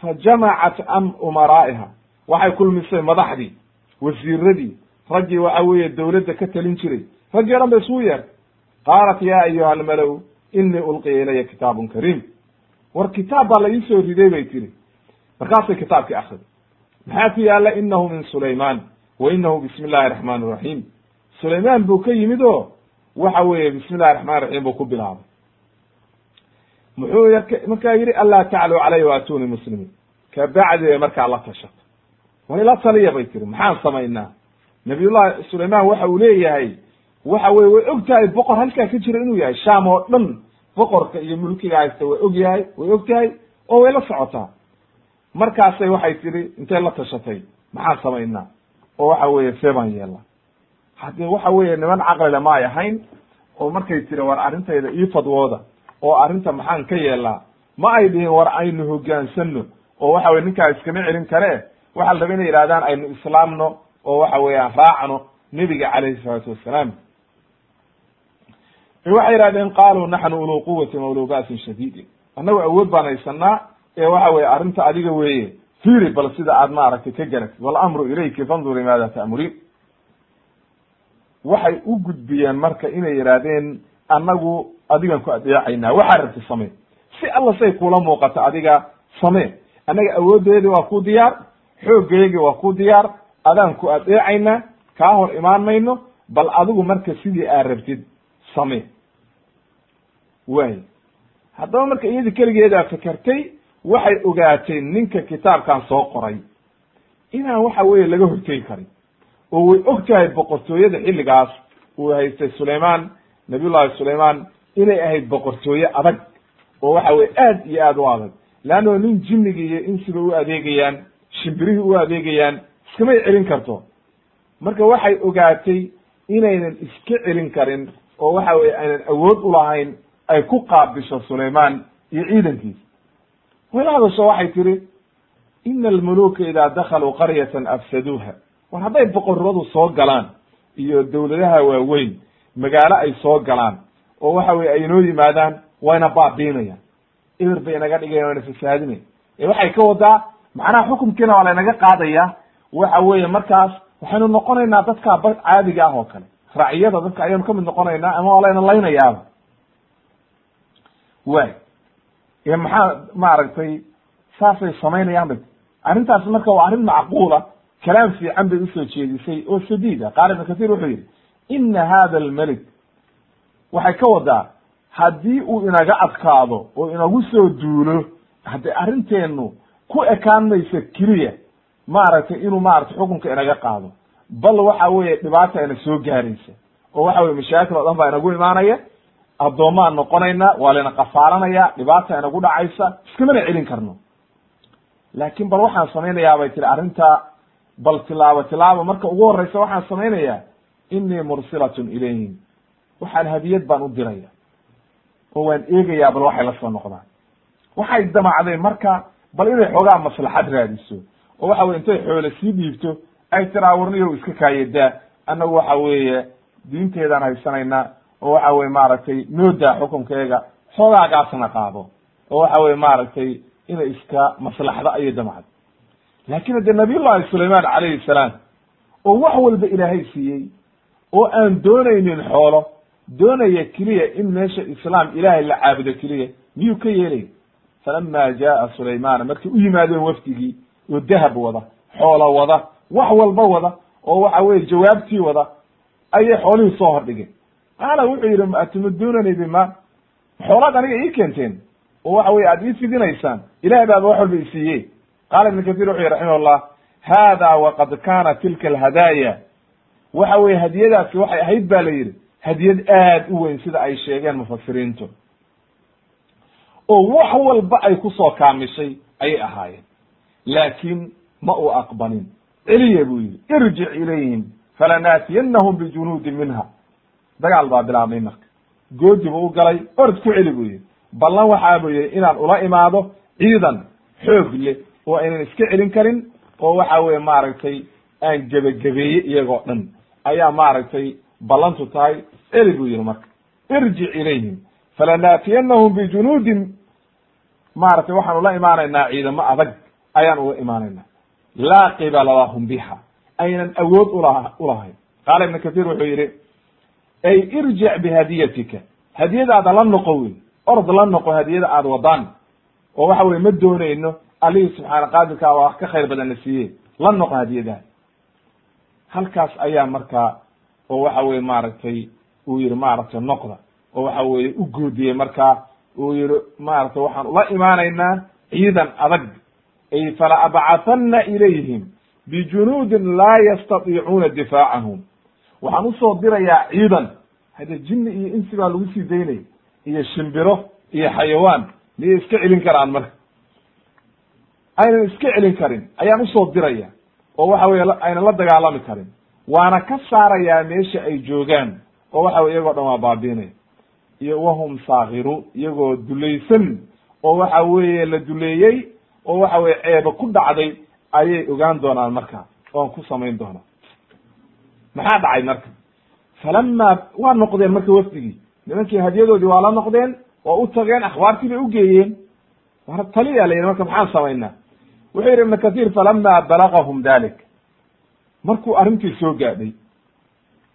fa jamacat am umaraa'iha. Waxay kulmisay madaxdii wasiiradii raggii waxa weeye dawladda ka talin jiray raggii o dhan ba isugu yeertay qaalat ya ayuha almalow inii ulqiya ilaya kitaabun kariim war kitaab baa la iisoo riday bay tiri markaasay kitaabkii akriday maxaa ku yaalla inahu min sulayman wa inahu bismi illahi raxmaan raxiim sulaymaan buu ka yimid oo waxa weeye bismi illahi raxmaan raxiim buu ku bilaabay muxuu markaa yidhi anlaa tacluu calaya waatuni muslimiin kabacdi bay markaa la tashato war ila taliya bay tiri maxaan samaynaa nabiyullahi sulayman waxa uu leeyahay waxa weye way og tahay boqor halkaa ka jira inuu yahay sham oo dhan boqorka iyo mulkiga haysta way og yahay way og tahay oo way la socotaa. Markaasay waxay tihi intay la tashatay? Maxaan samaynaa? Oo waxa weeye see baan yeelna haddii waxa weeye niman caqlile ma ay ahayn oo markay tiri war arrintayda ii fadwooda oo arrinta maxaan ka yeelnaa ma ay dhihin war aynu hogaansano oo waxa weye ninkaa iskama celin kare waxaa la raba inay yidhahdaan aynu islaamno oo waxa weeyaan raacno nebiga calayhi salaatu wassalaam waxay yidhahdeen qaaluu naxnu uluu quwatin wa uluu ba'sin shadiidin. Annagu awood baan haysanaa ee waxa weye arrinta adiga weeye fiiri bal sida aad maaragtay ka garatid walamru ilayki fanduri maada ta'muriin waxay u gudbiyeen marka inay yidhaahdeen annagu adigan ku adeecaynaa. Waxaa rabti samee. Si alla say kula muuqato adiga samee. Annaga awooddeedii waa ku diyaar xooggeygii waa ku diyaar adaan ku adeecaynaa kaa hor imaan mayno bal adigu marka sidii aad rabtid samee waay haddaba marka iyadii keligeedaa fekertay waxay ogaatay ninka kitaabkan soo qoray. Inaan waxa weeye laga hortegi karin. Oo way og tahay boqortooyada xilligaas uu haystay sulaymaan nabiyullahi sulaymaan inay ahayd boqortooye adag. Oo waxa weye aad iyo aad u adag. Leanno nin jinnigii iyo insiba u adeegayaan shimbirihii u adeegayaan iskamay celin karto. Marka waxay ogaatay inaynan iska celin karin oo waxa weye aynan awood ulahayn ay ku qaabisho sulaymaan iyo ciidankiisa way la hadasho waxay tihi ina almuluka idaa dakaluu qaryatan afsaduuha. War hadday boqoradu soo galaan iyo dawladaha waaweyn magaalo ay soo galaan oo waxa weye ay inoo yimaadaan wayna baabiinayaan. Eber bay inaga dhigayan wayna fasaadinayan ee waxay ka wadaa macnaha xukumkiina waa laynaga qaadaya waxa weeye markaas waxaynu noqonaynaa dadka caadiga ah oo kale. Raciyada dadka ayaynu ka mid noqonaynaa ama waa layna laynayaaba way. Ee maxaa maaragtay saasay samaynayaan bay arrintaas marka waa arrin macquula kalaam fiican bay u soo jeedisay oo sadiida qaal ibn kathir wuxuu yidhi ina hada almelik waxay ka wadaa haddii uu inaga adkaado oo inagu soo duulo haddii arrinteenu ku ekaan mayso keliya maaragtay inuu maaragtay xukunka inaga qaado. Bal waxa weeye dhibaata ina soo gaaraysa. Oo waxa weye mashaakil oo dhan baa inagu imaanaya addoommaan noqonaynaa waa layna qafaalanaya dhibaata inagu dhacaysa iskamana celin karno. Laakin bal waxaan samaynayaa bay tiri arrinta bal tilaabo tilaabo marka ugu horeysa waxaan samaynayaa inii mursilatun ilayhim. Waxaan hadiyad baan u diraya oo waan eegayaa bal waxay la soo noqdaan. Waxay damacday marka bal inay xoogaa maslaxad raadiso oo waxa weye intay xoole sii dhiibto ay tiraa warniyow iska kaayadaa annagu waxa weeye diinteedaan haysanaynaa oo waxa weye maaragtay noodaa xukunkeega xoogaagaasna qaado oo waxa weye maaragtay inay iska maslaxdo ayay damacday laakin hadee nabiyullahi sulayman calayhi salaam oo wax walba ilaahay siiyey oo aan doonaynin xoolo doonaya keliya in meesha islaam ilaahay la caabudo keliya miyuu ka yeelay? Falama jaa sulaymaana markay u yimaadeen wafdigii oo dahab wada xoolo wada wax walba wada oo waxa weye jawaabtii wada ayay xoolihii soo hordhigeen qaala wuxuu yidhi atumidunani bima? Xoolaad aniga ii keenteen oo waxa weye aad ii fidinaysaan. Ilahay baaba wax walba isiiye qaala ibn kathir wuxuu yihi raximah llah hada waqad kana tilka alhadaaya. Waxa weye hadiyadaasi waxay ahayd ba la yidhi hadiyad aad u weyn sida ay sheegeen mufasiriintu oo wax walba ay ku soo kaamishay ayay ahaayeen. Laakiin ma uu aqbalin celiya buu yidhi irjic ilayhim falanaatiyanahum bijunuudin minha dagaal baa bilaabmay marka. Goodi buu u galay orod ku celi buu yidhi. Ballan waxaa buu yidhi inaan ula imaado ciidan xoog leh oo aynan iska celin karin oo waxa weye maaragtay aan gebagabeeye iyagoo dhan. Ayaa maaragtay ballantu tahay celi buu yihi marka. Irjic ilayhim falanaatiyanahum bijunuudin. Maaragtay waxaan ula imaanaynaa ciidamo adag ayaan ula imaanaynaa. Laa qibala lahum biha aynan awood ula ulahayn qaala ibnu kahiir wuxuu yihi ay irjic bihadiyatika. Hadiyadaada la noqo wey orod la noqo hadiyada aada wadaan. Oo waxa weye ma doonayno. Alihii subxaana qaadirkaa waa wax ka khayr badan na siiye la noqo hadiyadaha halkaas ayaa markaa oo waxa weye maaragtay uu yihi maaragtay noqda. Oo waxa weye u goodiyey markaa uu yihi maaragtay waxaan ula imaanaynaa ciidan adag. Ay fala abcahanna ilayhim bijunuudin laa yastatiicuuna difaacahum waxaan u soo dirayaa ciidan hade jinni iyo insi baa lagu sii daynaya iyo shimbiro iyo xayawaan miyay iska celin karaan marka? Aynan iska celin karin ayaan u soo diraya oo waxa weye aynan la dagaalami karin. Waana ka saarayaa meesha ay joogaan oo waxa weye iyagoo dhan waa baabiinaya iyo wahum saakiru iyagoo dulaysan oo waxa weeye la duleeyey oo waxa weye ceeba ku dhacday ayay ogaan doonaan marka oon ku samayn doona maxaa dhacay marka? Falama waa noqdeen marka wafdigii nimankii hadiyadoodii waa la noqdeen oo u tageen akhbaartii bay ugeeyeen war taliya la yidhi marka maxaan samaynaa wuxuu yidhi ibnu kahiir falama balagahum dalik. Markuu arrintii soo gaadhay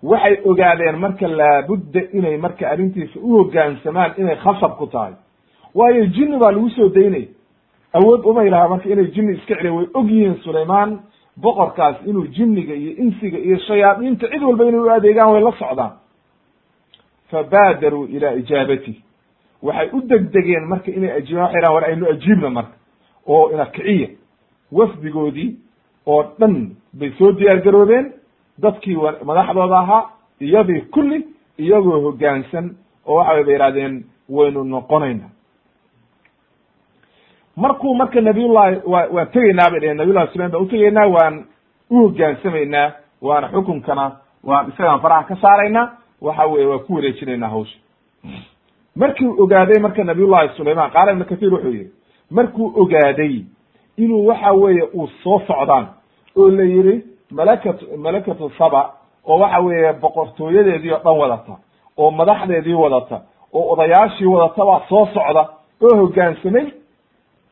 waxay ogaadeen marka laabudda inay marka arrintiisa u hoggaansamaan inay khasab ku tahay. Waayo jinni baa lagu soo daynay. Awood umay lahaa marka inay jinni iska celiya way og yihiin sulaymaan boqorkaas inuu jinniga iyo insiga iyo shayaadiinta cid walba inay u adeegaan way la socdaan. Fabaadaruu ilaa ijaabati. Waxay u degdegeen marka inay ajiibaan waxay dhahan war aynu ajiibna marka. Oo ina kiciya. Wafdigoodii oo dhan bay soo diyaar garoobeen. Dadkii madaxdooda ahaa iyadii kulli iyagoo hoggaansan. Oo waxa way ba yihahdeen waynu noqonayna markuu marka nabiyullahi wa waan tegaynaa bay dheheen nabiyullahi sulaim baan utegaynaa waan u hogaansamaynaa waana xukunkana waan isagaan faraha ka saaraynaa waxa weye waa ku wareejinaynaa hawsha. Markuu ogaaday marka nabiyullahi sulayman qaala ibnu kahiir wuxuu yihi markuu ogaaday inuu waxa weeye uu soo socdaan oo la yihi malakatu malakatu saba oo waxa weeye boqortooyadeedii oo dhan wadata oo madaxdeedii wadata oo odayaashii wadata baa soo socda oo hoggaansamay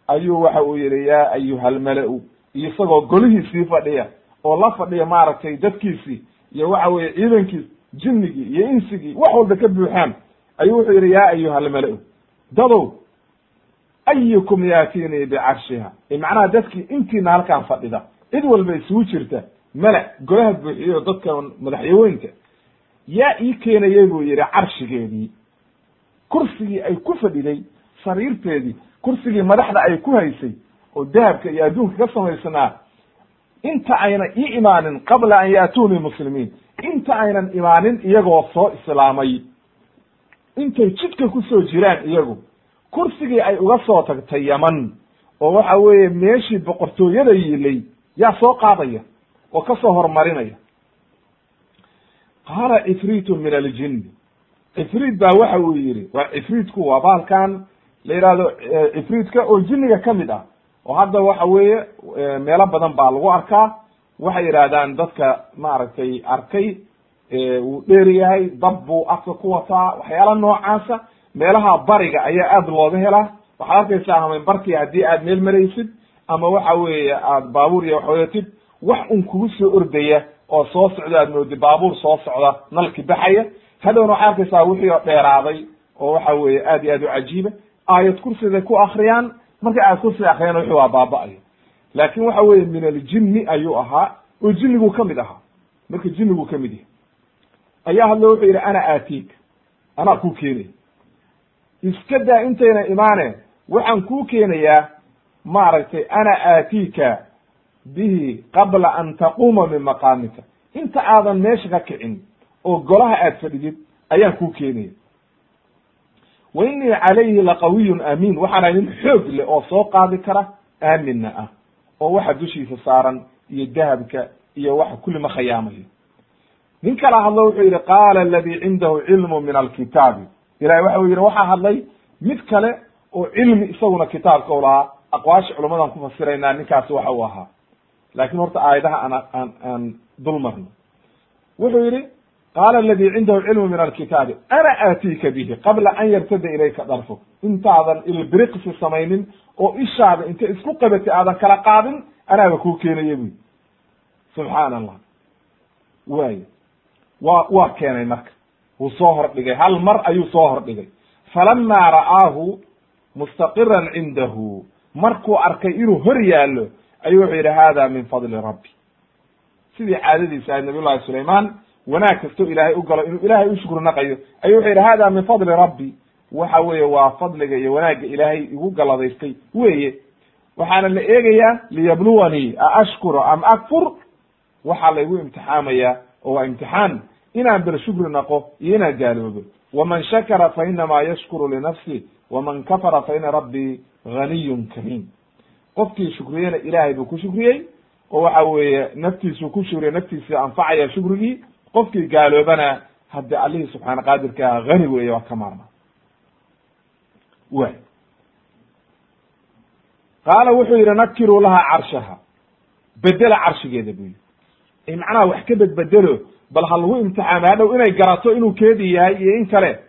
ayuu waxa uu yihi yaa ayuha almala-u iyo isagoo golihiisii fadhiya oo la fadhiya maaragtay dadkiisii iyo waxa weeye ciidankiis jinnigii iyo insigii wax walba ka buuxaan. Ayuu wuxuu yihi yaa ayuha almala-u dadow ayukum yaatinii bicarshiha. Macnaha dadkii intiina halkaan fadhida cid walba isugu jirta mala golaha buuxiyo dadka madaxyaweynka yaa ii keenayay buu yihi carshigeedii kursigii ay ku fadhiday sariirteedii kursigii madaxda ay ku haysay oo dahabka iyo adduunka ka samaysanaa inta aynan ii imaanin qabla an ya'tuunii muslimiin inta aynan imaanin iyagoo soo islaamay. Intay jidka ku soo jiraan iyagu kursigii ay uga soo tagtay yaman oo waxa weeye meeshii boqortooyada yiilay yaa soo qaadaya oo ka soo hormarinaya. Qaala cifriitu min aljinni cifriit baa waxa uu yidhi waa cifriitku waa baalkan la yidhahdo cifriitka oo jinniga ka mid ah oo hadda waxa weeye meelo badan baa lagu arkaa. Waxay yidhahdaan dadka maaragtay arkay wuu dheer yahay dab buu afka ku wataa waxyaala noocaasa meelaha bariga ayaa aada looga helaa. Waxaad arkaysaa hamaynbarkii haddii aad meel maraysid ama waxa weeye aad baabuur iyo wax wadatid wax un kugu soo ordaya oo soo socda aad moodi baabuur soo socda nalki baxaya. Hadhowna waxaad arkaysaa wixii oo dheeraaday oo waxa weeye aad iyo aad u cajiiba aayad kursiday ku akriyaan markay aayad kursiga akriyaan wixii waa baaba-ayo laakin waxa weeye min aljinni ayuu ahaa oo jinnigu ka mid ahaa. Marka jinnigu ka mid yahay. Ayaa hadlo wuxuu yidhi ana aatiik. Anaa kuu keenaya iska daa intayna imaaneen waxaan kuu keenayaa maaragtay ana aatiika bihi qabla an taquuma min maqaamika. Inta aadan meesha ka kicin oo golaha aad fadhidid ayaan kuu keenaya wa inii calayhi laqawiyun amiin waxaana nin xoog leh oo soo qaadi kara aaminna ah oo waxa dushiisa saaran iyo dahabka iyo waxa kulli ma khayaamayo nin kala hadlo wuxuu yidhi qaala aladii cindahu cilmu min alkitaabi ilahi waxa uu yidhi waxaa hadlay mid kale oo cilmi isaguna kitaabka u lahaa aqwaasha culamadan ku fasiraynaa ninkaasi waxa uu ahaa laakin horta aayadaha aan aan aan dul marno wuxuu yidhi qaala aladii cindahu cilmu min alkitaabi ana aatiika bihi qabla an yartada ilayka darfuk intaadan ilbiriqsi samaynin oo ishaada inta isku qabatay aadan kala qaadin anaaba kuu keenaya buyi subxaan allah waay wa waa keenay marka wuu soo hordhigay hal mar ayuu soo hordhigay falamaa ra'aahu mustaqiran cindahu markuu arkay inuu hor yaallo ayuu wuxuu yidhi hada min fadli rabbi sidii caadadiisa ahayd nabiy llahi sulaymaan wanaag kastoo ilaahay u galo inuu ilaahay u shukri naqayo ayuu wuxuu yidhi hada min fadli rabbi. Waxa weeye waa fadliga iyo wanaagga ilaahay igu galladaystay weye waxaana la eegayaa liyabluwanii a ashkuru am akfur? Waxaa laygu imtixaamayaa oo waa imtixaan inaan ber shukri naqo iyo inaan gaaloobo. Waman shakara fa inamaa yashkuru linafsi waman kafara fa ina rabbii ganiyun kariim. Qofkii shukriyena ilaahay buu ku shukriyey oo waxa weeye naftiisuu ku shukriyey naftiisii anfacaya shukrigii qofkii gaaloobana haddi allihii subxaana qaadirka ah hani weeye waa ka maarma. Way qaala wuxuu yidhi nakiruu lahaa carshaha. Bedela carshigeeda buu yidhi. Macnaha wax ka bedbedelo bal ha lagu imtixaama hadhow inay garato inuu keedii yahay iyo in kale.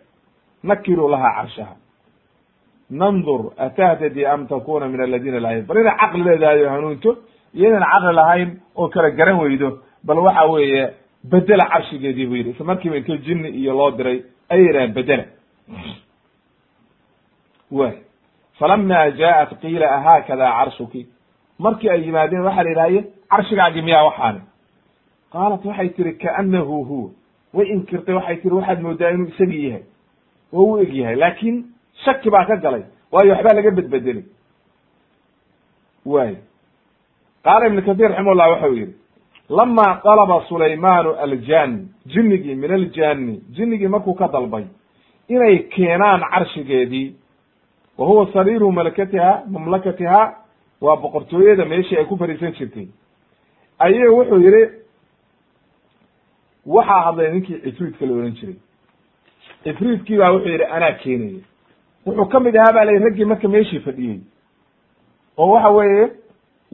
Nakiruu lahaa carshaha. Nandur atahtadi am takuna min aladina laa bal inay caqli leedahay o hanuunto iyo caqli lahayn oo kala garan weydo. Bal waxa weeye bedela carshigeedii buu yidhi. Isla markiiba intoo jinni iyo loo diray ayay yidhahaan bedela way falama jaaءat qiila ahaakada carshuki. Markii ay yimaadeen waxaa la yidhahaye carshigaagi miyaa waxaani? Qaalat waxay tihi kaanahu huwa. Way inkirtay waxay tihi waxaad moodaa inuu isagii yahay. Oo u eg yahay laakin shaki baa ka galay. Waayo waxbaa laga bedbedelay. Way qaala ibn kathir raximah llah waxau yihi lama dalaba sulaymanu aljani jinnigii min aljani jinnigii markuu ka dalbay inay keenaan carshigeedii. Wa huwa sariiru malakatiha mamlakatiha waa boqortooyada meeshii ay ku fariisan jirtay. Ayay wuxuu yihi waxaa hadlay ninkii cifriidka la ohan jiray. Cifriidkii baa wuxuu yidhi anaa keenaya wuxuu ka mid ahaa ba la yidhi raggii marka meeshii fadhiyey. Oo waxa weeye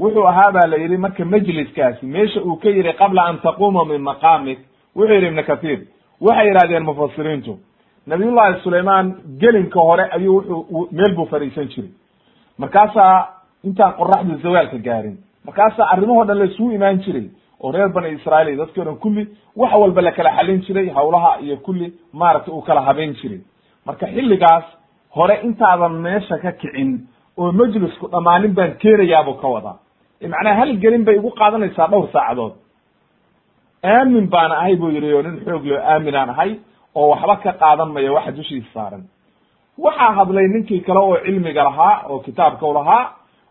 wuxuu ahaa ba la yidhi marka majliskaasi meesha uu ka yidhi qabla an taquuma min maqaamik wuxuu yidhi ibnu kathiir waxay yidhahdeen mufasiriintu nabiyullahi sulaymaan gelinka hore ayuu wuxuu meel buu fadhiisan jiray. Markaasaa intaan qoraxdu zawaalka gaarin markaasaa arrimahoo dhan la isugu imaan jiray oo reer bani israail iyo dadkii o dhan kulli wax walba la kala xalin jiray hawlaha iyo kulli maaragtay uu kala habeyn jiray. Marka xilligaas hore intaadan meesha ka kicin oo majlisku dhammaanin baan keenayaabuu ka wadaa macnaha hal gelin bay igu qaadanaysaa dhowr saacadood. Aamin baana ahay buu yidhi oo nin xoog loo aaminaan ahay oo waxba ka qaadan maya waxa dushiisa saaran. Waxaa hadlay ninkii kale oo cilmiga lahaa oo kitaabka u lahaa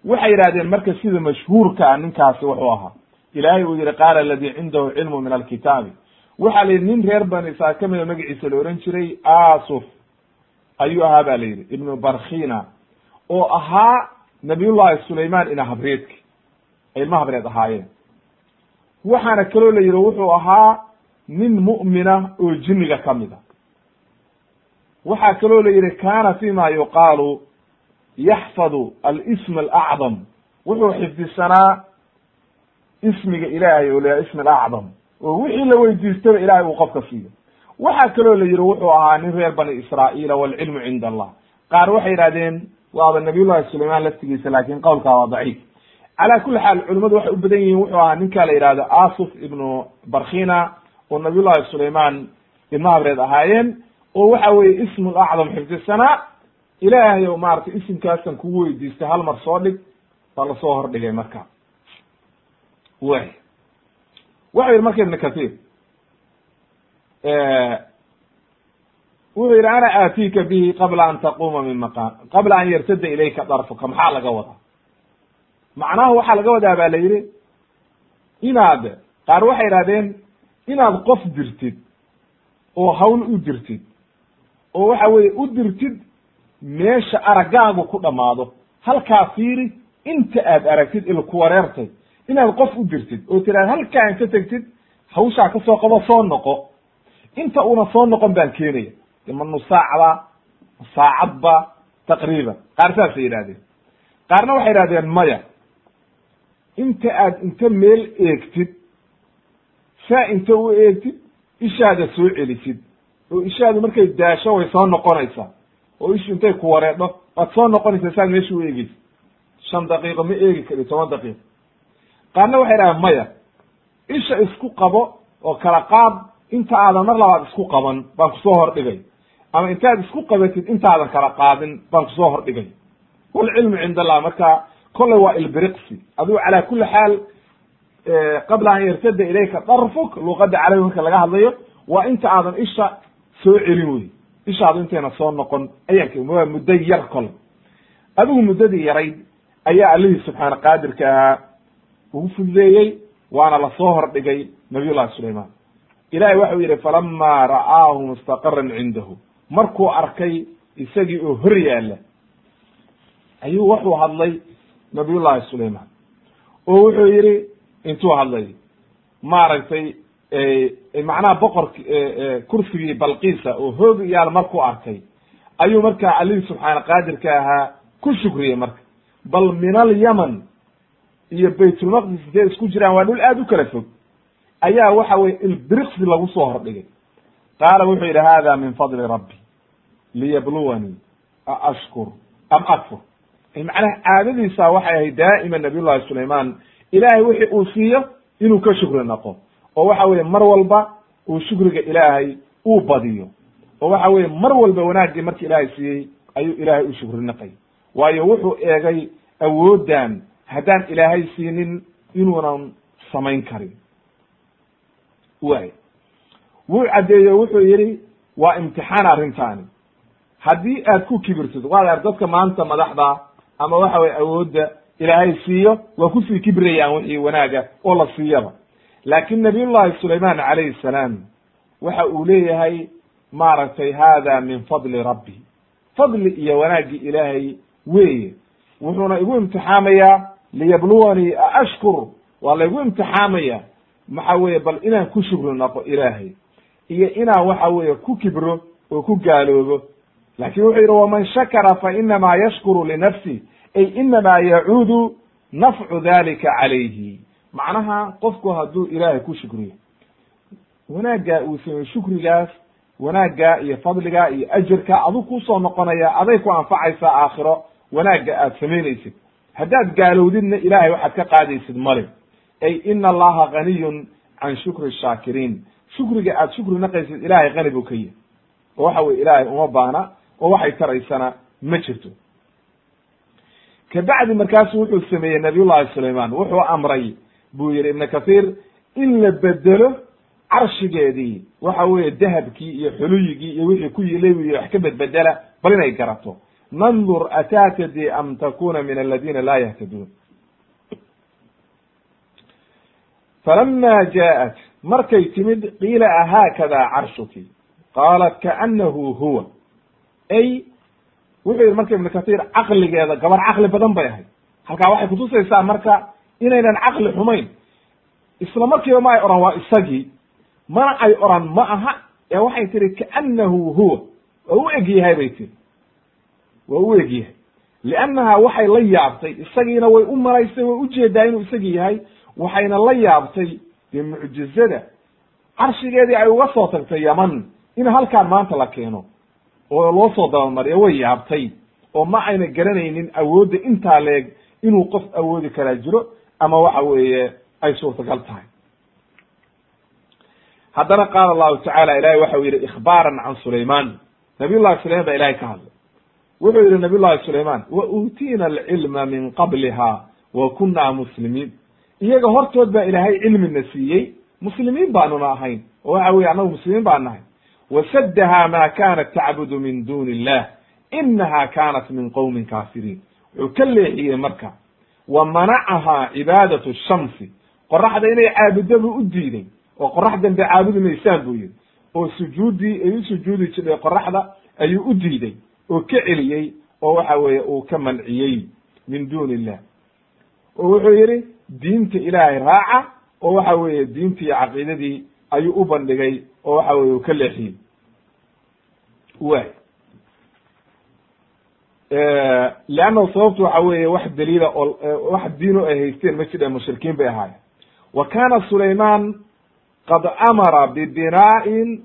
waxay yidhahdeen marka sida mashhuurka ah ninkaasi wuxuu ahaa. Ilaahay uu yihi qaala aladii cindahu cilmu min alkitaabi. Waxaa la yidhi nin reer bani israil ka mida magaciisa la ohan jiray asuf ayuu ahaa ba la yidhi ibnu barkhina oo ahaa nabiyullahi sulayman ina habreedki ay ilma habreed ahaayeen waxaana kaloo la yidhi wuxuu ahaa nin mu'mina oo jinniga ka mid a. Waxaa kaloo la yidhi kana fi ma yuqaalu yaxfadu alism alacdam. Wuxuu xifdisanaa ismiga ilaahay oo la ismi alacdam. Oo wixii la weydiistaba ilahay uu qofka siiyo. Waxaa kaloo la yidhi wuxuu ahaa nin reer bani israa'iila walcilmu cinda allah. Qaar waxay yidhahdeen waaba nabiyullahi sulayman laftigiisa laakin qowlkaa waa daciif cala kuli xaal culimadu waxay u badan yihiin wuxuu ahaa ninka la yidhahdo asuf ibnu barkhina oo nabiyullahi sulayman ilma habreed ahaayeen oo waxa weeye ismu lacdam xifdisanaa ilaahay o maratay isimkaasan kugu weydiistay hal mar soo dhig baa la soo hordhigay marka. Way. Waxau yidhi marka ibn kathir wuxuu yidhi ana aatiika bihi qabla an taquma min maqam qabla an yartada ilayka darfuka. Maxaa laga wadaa macnaha waxaa laga wadaa ba la yidhi inaad qaar waxay idhahdeen inaad qof dirtid oo hawl u dirtid oo waxa weeye u dirtid meesha araggaagu ku dhammaado halkaa fiiri inta aad aragtid ilku wareertay inaad qof u dirtid oo tiraad halkaan ka tegtid hawshaa ka soo qabo soo noqo inta una soo noqon baan keenaya ma nusaacba saacadba taqriiban. Qaar saasay yidhahdeen qaarna waxay yidhahdeen maya inta aad inta meel eegtid saa inta u eegtid ishaada soo celisid. Oo ishaadu markay daasho way soo noqonaysaa. Oo ishu intay ku wareedho waad soo noqonaysaa saad meesha u eegeysa shan daqiiqo ma eegi kari toban daqiiqo. Qaarna waxay dhahaan maya isha isku qabo oo kala qaad inta aadan mar labaad isku qaban baan ku soo hordhigay. Ama intaad isku qabatid intaadan kala qaadin baan ku soo hordhigay. Walcilmu cind allah marka kolley waa ilbiriqsi. Adigu calaa kuli xaal qabla an yartada ilayka darfuk luqada carabi marka laga hadlayo waa inta aadan isha soo celin wey ishaadu intayna soo noqon ayaan waa muddo yar kole adigu muddadii yarayd ayaa allihii subxaana qaadirka ahaa ugu fududeeyey waana la soo hordhigay nabiy llahi sulayman ilahay waxau yidhi falama ra'aahu mustaqaran cindahu. Markuu arkay isagii oo hor yaalla ayuu wuxuu hadlay nabiyullahi sulayman oo wuxuu yidhi intuu hadlay maaragtay macnaha boqork kursigii balqiisa oo hoog yaal markuu arkay ayuu markaa allihii subxaana qaadirka ahaa ku shukriyey marka. Bal min alyaman iyo baytulmaqdis intay isku jiraan waa dhul aad u kala fog. Ayaa waxa weye ilbiriqsi lagu soo hordhigay. Qaala wuxuu yidhi hada min fadli rabbi liyabluwanii aashkur am akfur macnaha caadadiisa waxay ahayd daa'ima nabiy llahi sulayman ilaahay wixii uu siiyo inuu ka shukri naqo oo waxa weye mar walba uu shukriga ilaahay uu badiyo. Oo waxa weye mar walba wanaaggii marki ilaahay siiyey ayuu ilaahay u shukri naqay waayo wuxuu eegay awooddan haddaan ilaahay siinin inuunan samayn karin. Way wuu caddeeyo wuxuu yidhi waa imtixaan arrintaani. Haddii aad ku kibirtid waad ar dadka maanta madaxda ama waxa weye awoodda ilaahay siiyo waa ku sii kibrayaan wixii wanaaga oo la siiyaba. Laakin nabiyullahi sulayman calayhi salaam waxa uu leeyahay maaragtay hada min fadli rabbi. Fadli iyo wanaaggii ilaahay weeye. Wuxuuna igu imtixaamayaa liyabluwanii aashkur. Waa laygu imtixaamaya waxa weeye bal inaan ku shukri naqo ilaahay. Iyo inaan waxa weeye ku kibro oo ku gaaloobo laakiin wuxuu yidhi waman shakara fa inamaa yashkuru linafsi ay inamaa yacuudu nafcu dalika calayhi. Macnaha qofku hadduu ilaahay ku shukriyo wanaaggaa uu sameyo shukrigaas wanaaggaa iyo fadligaa iyo ajarka adug ku soo noqonaya aday ku anfacaysaa aakhiro wanaagga aad samaynaysid. Haddaad gaalowdidna ilahay waxaad ka qaadaysid male ay ina allaha ganiyun can shukri shaakiriin shukriga aad shukri naqaysid ilahay qani buu ka yahy oo waxa weye ilaahay uma baana oo waxay taraysana ma jirto. Kabacdi markaasu wuxuu sameeyey nabiy llahi sulayman wuxuu amray buu yihi ibn kathir in la bedelo carshigeedii waxa weeye dahabkii iyo xuluyigii iyo wixii ku yihi wax ka bedbedela bal inay garato. Nandur ataatadi am takuna min aladina la yahtaduun. Falama jaaءat markay timid qiila ahaakada carshuki? Qaalat kaanahu huwa ay wuxuu yihi marka ibnu kathir caqligeeda gabar caqli badan bay ahayd. Halkaa waxay kutusaysaa marka inaynan caqli xumayn. Isla markiiba ma ay oran waa isagii. Mana ay oran ma aha. Ee waxay tihi kaanahu huwa. Waa u eg yahay bay tiri. Waa u eg yahay. Liannaha waxay la yaabtay isagiina way u malaysay way u jeedaa inuu isagii yahay waxayna la yaabtay dee mucjizada carshigeedii ay uga soo tagtay yaman in halkaan maanta la keeno oo loo soo dabamariyo way yaabtay oo ma ayna garanaynin awoodda intaa leeg inuu qof awoodi karaa jiro ama waxa weeye ay suurtagal tahay. Haddana qaala allahu tacala ilahay waxau yidhi ikhbaaran can sulayman nabiy llahi sulayman ba ilahay ka hadlay. Wuxuu yihi nabiy llahi sulayman wa uutiina alcilma min qabliha wa kunna muslimiin. Iyaga hortood baa ilaahay cilmina siiyey. Muslimiin baanuna ahayn oo waxa weye annagu muslimiin baan nahay wasaddaha ma kanat tacbudu min duni illah inaha kanat min qowmin kaafiriin wuxuu ka leexiyey marka wa manacahaa cibaadatu shamsi qoraxda inay caabuddo buu u diiday oo qorax dambe caabudi maysaan buu yidhi oo sujuuddii ay u sujuudi jirtay qoraxda ayuu u diiday oo ka celiyey oo waxa weeye uu ka manciyey min duuni illah oo wuxuu yidhi diinta ilaahay raaca oo waxa weeye diintii iyo caqiidadii ayuu u bandhigay oo waxa weye uu ka leexiyey. Way leannahu sababtu waxa weeye wax daliila oo wax diino ay haysteen ma jidha mushrikiin bay ahaayeen. Wa kana sulayman qad amara bibinaa'in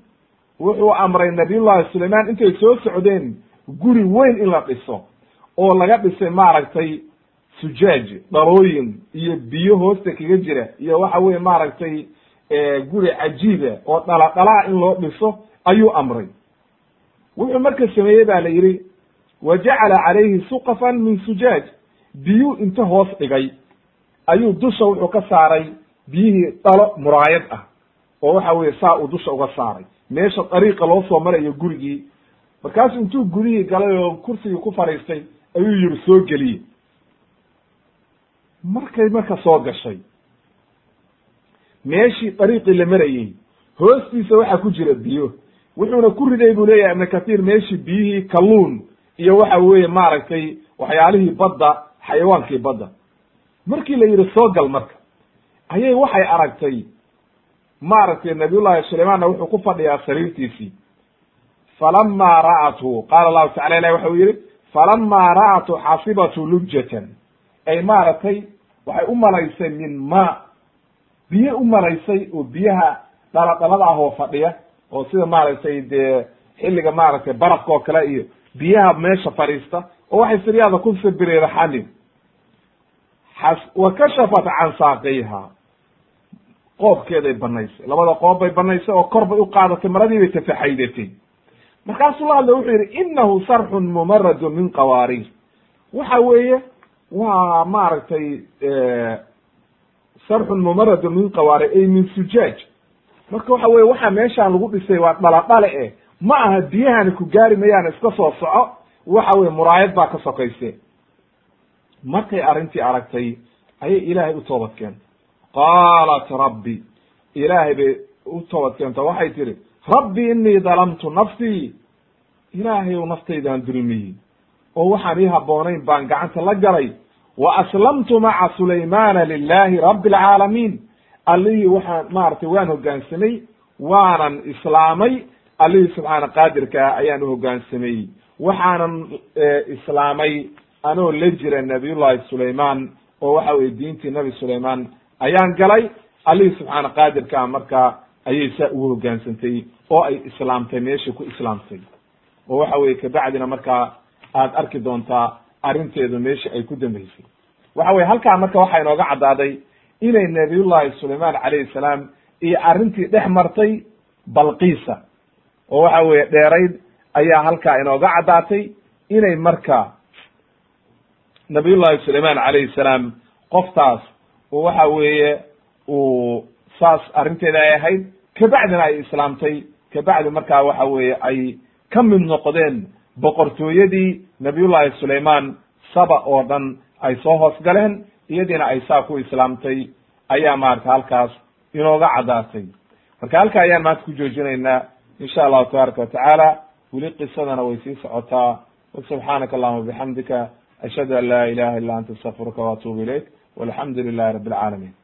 wuxuu amray nabiyullahi sulayman intay soo socdeen guri weyn in la dhiso oo laga dhisay maaragtay sujaaj dhalooyin iyo biyo hoosta kaga jira iyo waxa weye maaragtay guri cajiiba oo dhala dhalaa in loo dhiso ayuu amray. Wuxuu marka sameeyey ba la yidhi wa jacala calayhi suqafan min sujaaj. Biyuu inta hoos dhigay. Ayuu dusha wuxuu ka saaray biyihii dhalo muraayad ah oo waxa weye saa uu dusha uga saaray. Meesha dariiqa loo soo marayo gurigii. Markaasuu intuu gurihii galay oo kursigii ku fadhiistay ayuu yihi soo geliye. Markay marka soo gashay meeshii dariiqii la marayey hoostiisa waxaa ku jira biyo. Wuxuuna ku riday buu leeyahay ibnu kathiir meeshii biyihii kalluun iyo waxa weeye maaragtay waxyaalihii badda xayawaankii badda. Markii la yidhi soo gal marka. Ayay waxay aragtay maaragtay nabiyullahi sulaymaanna wuxuu ku fadhiyaa sariirtiisii. Falama ra'athu qaala allahu tacala ilahi waxa uu yihi falama ra'atu xasibatu lujatan ay maaragtay waxay u malaysay min ma biyo u malaysay oo biyaha dhaladhalada ah oo fadhiya oo sida maaragtay dee xilliga maaragtay barafka oo kale iyo biyaha meesha fadhiista oo waxay siryaada ku sabireeda xanin xas wa kashafat can saaqayha. Qoobkeeday banaysay labada qoob bay banaysay oo kor bay u qaadatay maradii bay tafaxaydatay markaasuu la hadla wuxuu yidhi inahu sarxun mumaradun min qawaariir waxa weeye waa maaragtay sarxun mumaradun min qawaariir ay min sujaaj. Marka waxa weye waxa meeshaan lagu dhisay waa dhaladhale eh. Ma aha biyahani ku gaari mayaan iska soo soco waxa weye muraayad baa ka sokayse markay arrintii aragtay ayay ilaahay u toobad keentay. Qaalat rabbi ilaahay bay u toobad keento waxay tihi rabbi inii dalamtu nafsii ilaahayow naftaydaan dulmiyey oo waxaan ii habboonayn baan gacanta la galay wa aslamtu maca sulaymana lilahi rabbi alcaalamiin allihii waxaan maaragtay waan hoggaansamay waanan islaamay allihii subxaana qaadirkaa ayaan uhogaansamay waxaanan islaamay anoo la jira nabiyullahi sulayman oo waxa weye diintii nabi sulayman ayaan galay allihii subxaana qaadirkaa markaa ayay saa ugu hoggaansantay oo ay islaamtay meesha ku islaamtay oo waxa weye kabacdina markaa aad arki doontaa arrinteedu meesha ay ku dambeysay waxa weye halkaa marka waxaa inooga caddaaday inay nabiyullahi sulayman calayhi salaam iyo arrintii dhex martay balqiisa oo waxa weeye dheerayd ayaa halkaa inooga caddaatay inay marka nabiyullahi sulayman calayhi salaam qoftaas waxa weeye uu saas arrinteeda ay ahayd kabacdina ay islaamtay kabacdi markaa waxa weeye ay ka mid noqdeen boqortooyadii nabiyullahi sulayman saba oo dhan ay soo hoos galeen iyadiina ay saa ku islaamtay ayaa maarata halkaas inooga caddaatay marka halka ayaan maanta ku joojinaynaa insha allahu tabaaraka watacaala weli qisadana way sii socotaa. Wasubxaanaka allahuma bixamdika ashhadu an laa ilaha illa anta astaqfiruka waatubu ilayk walxamdu lilahi rabi alcaalamiin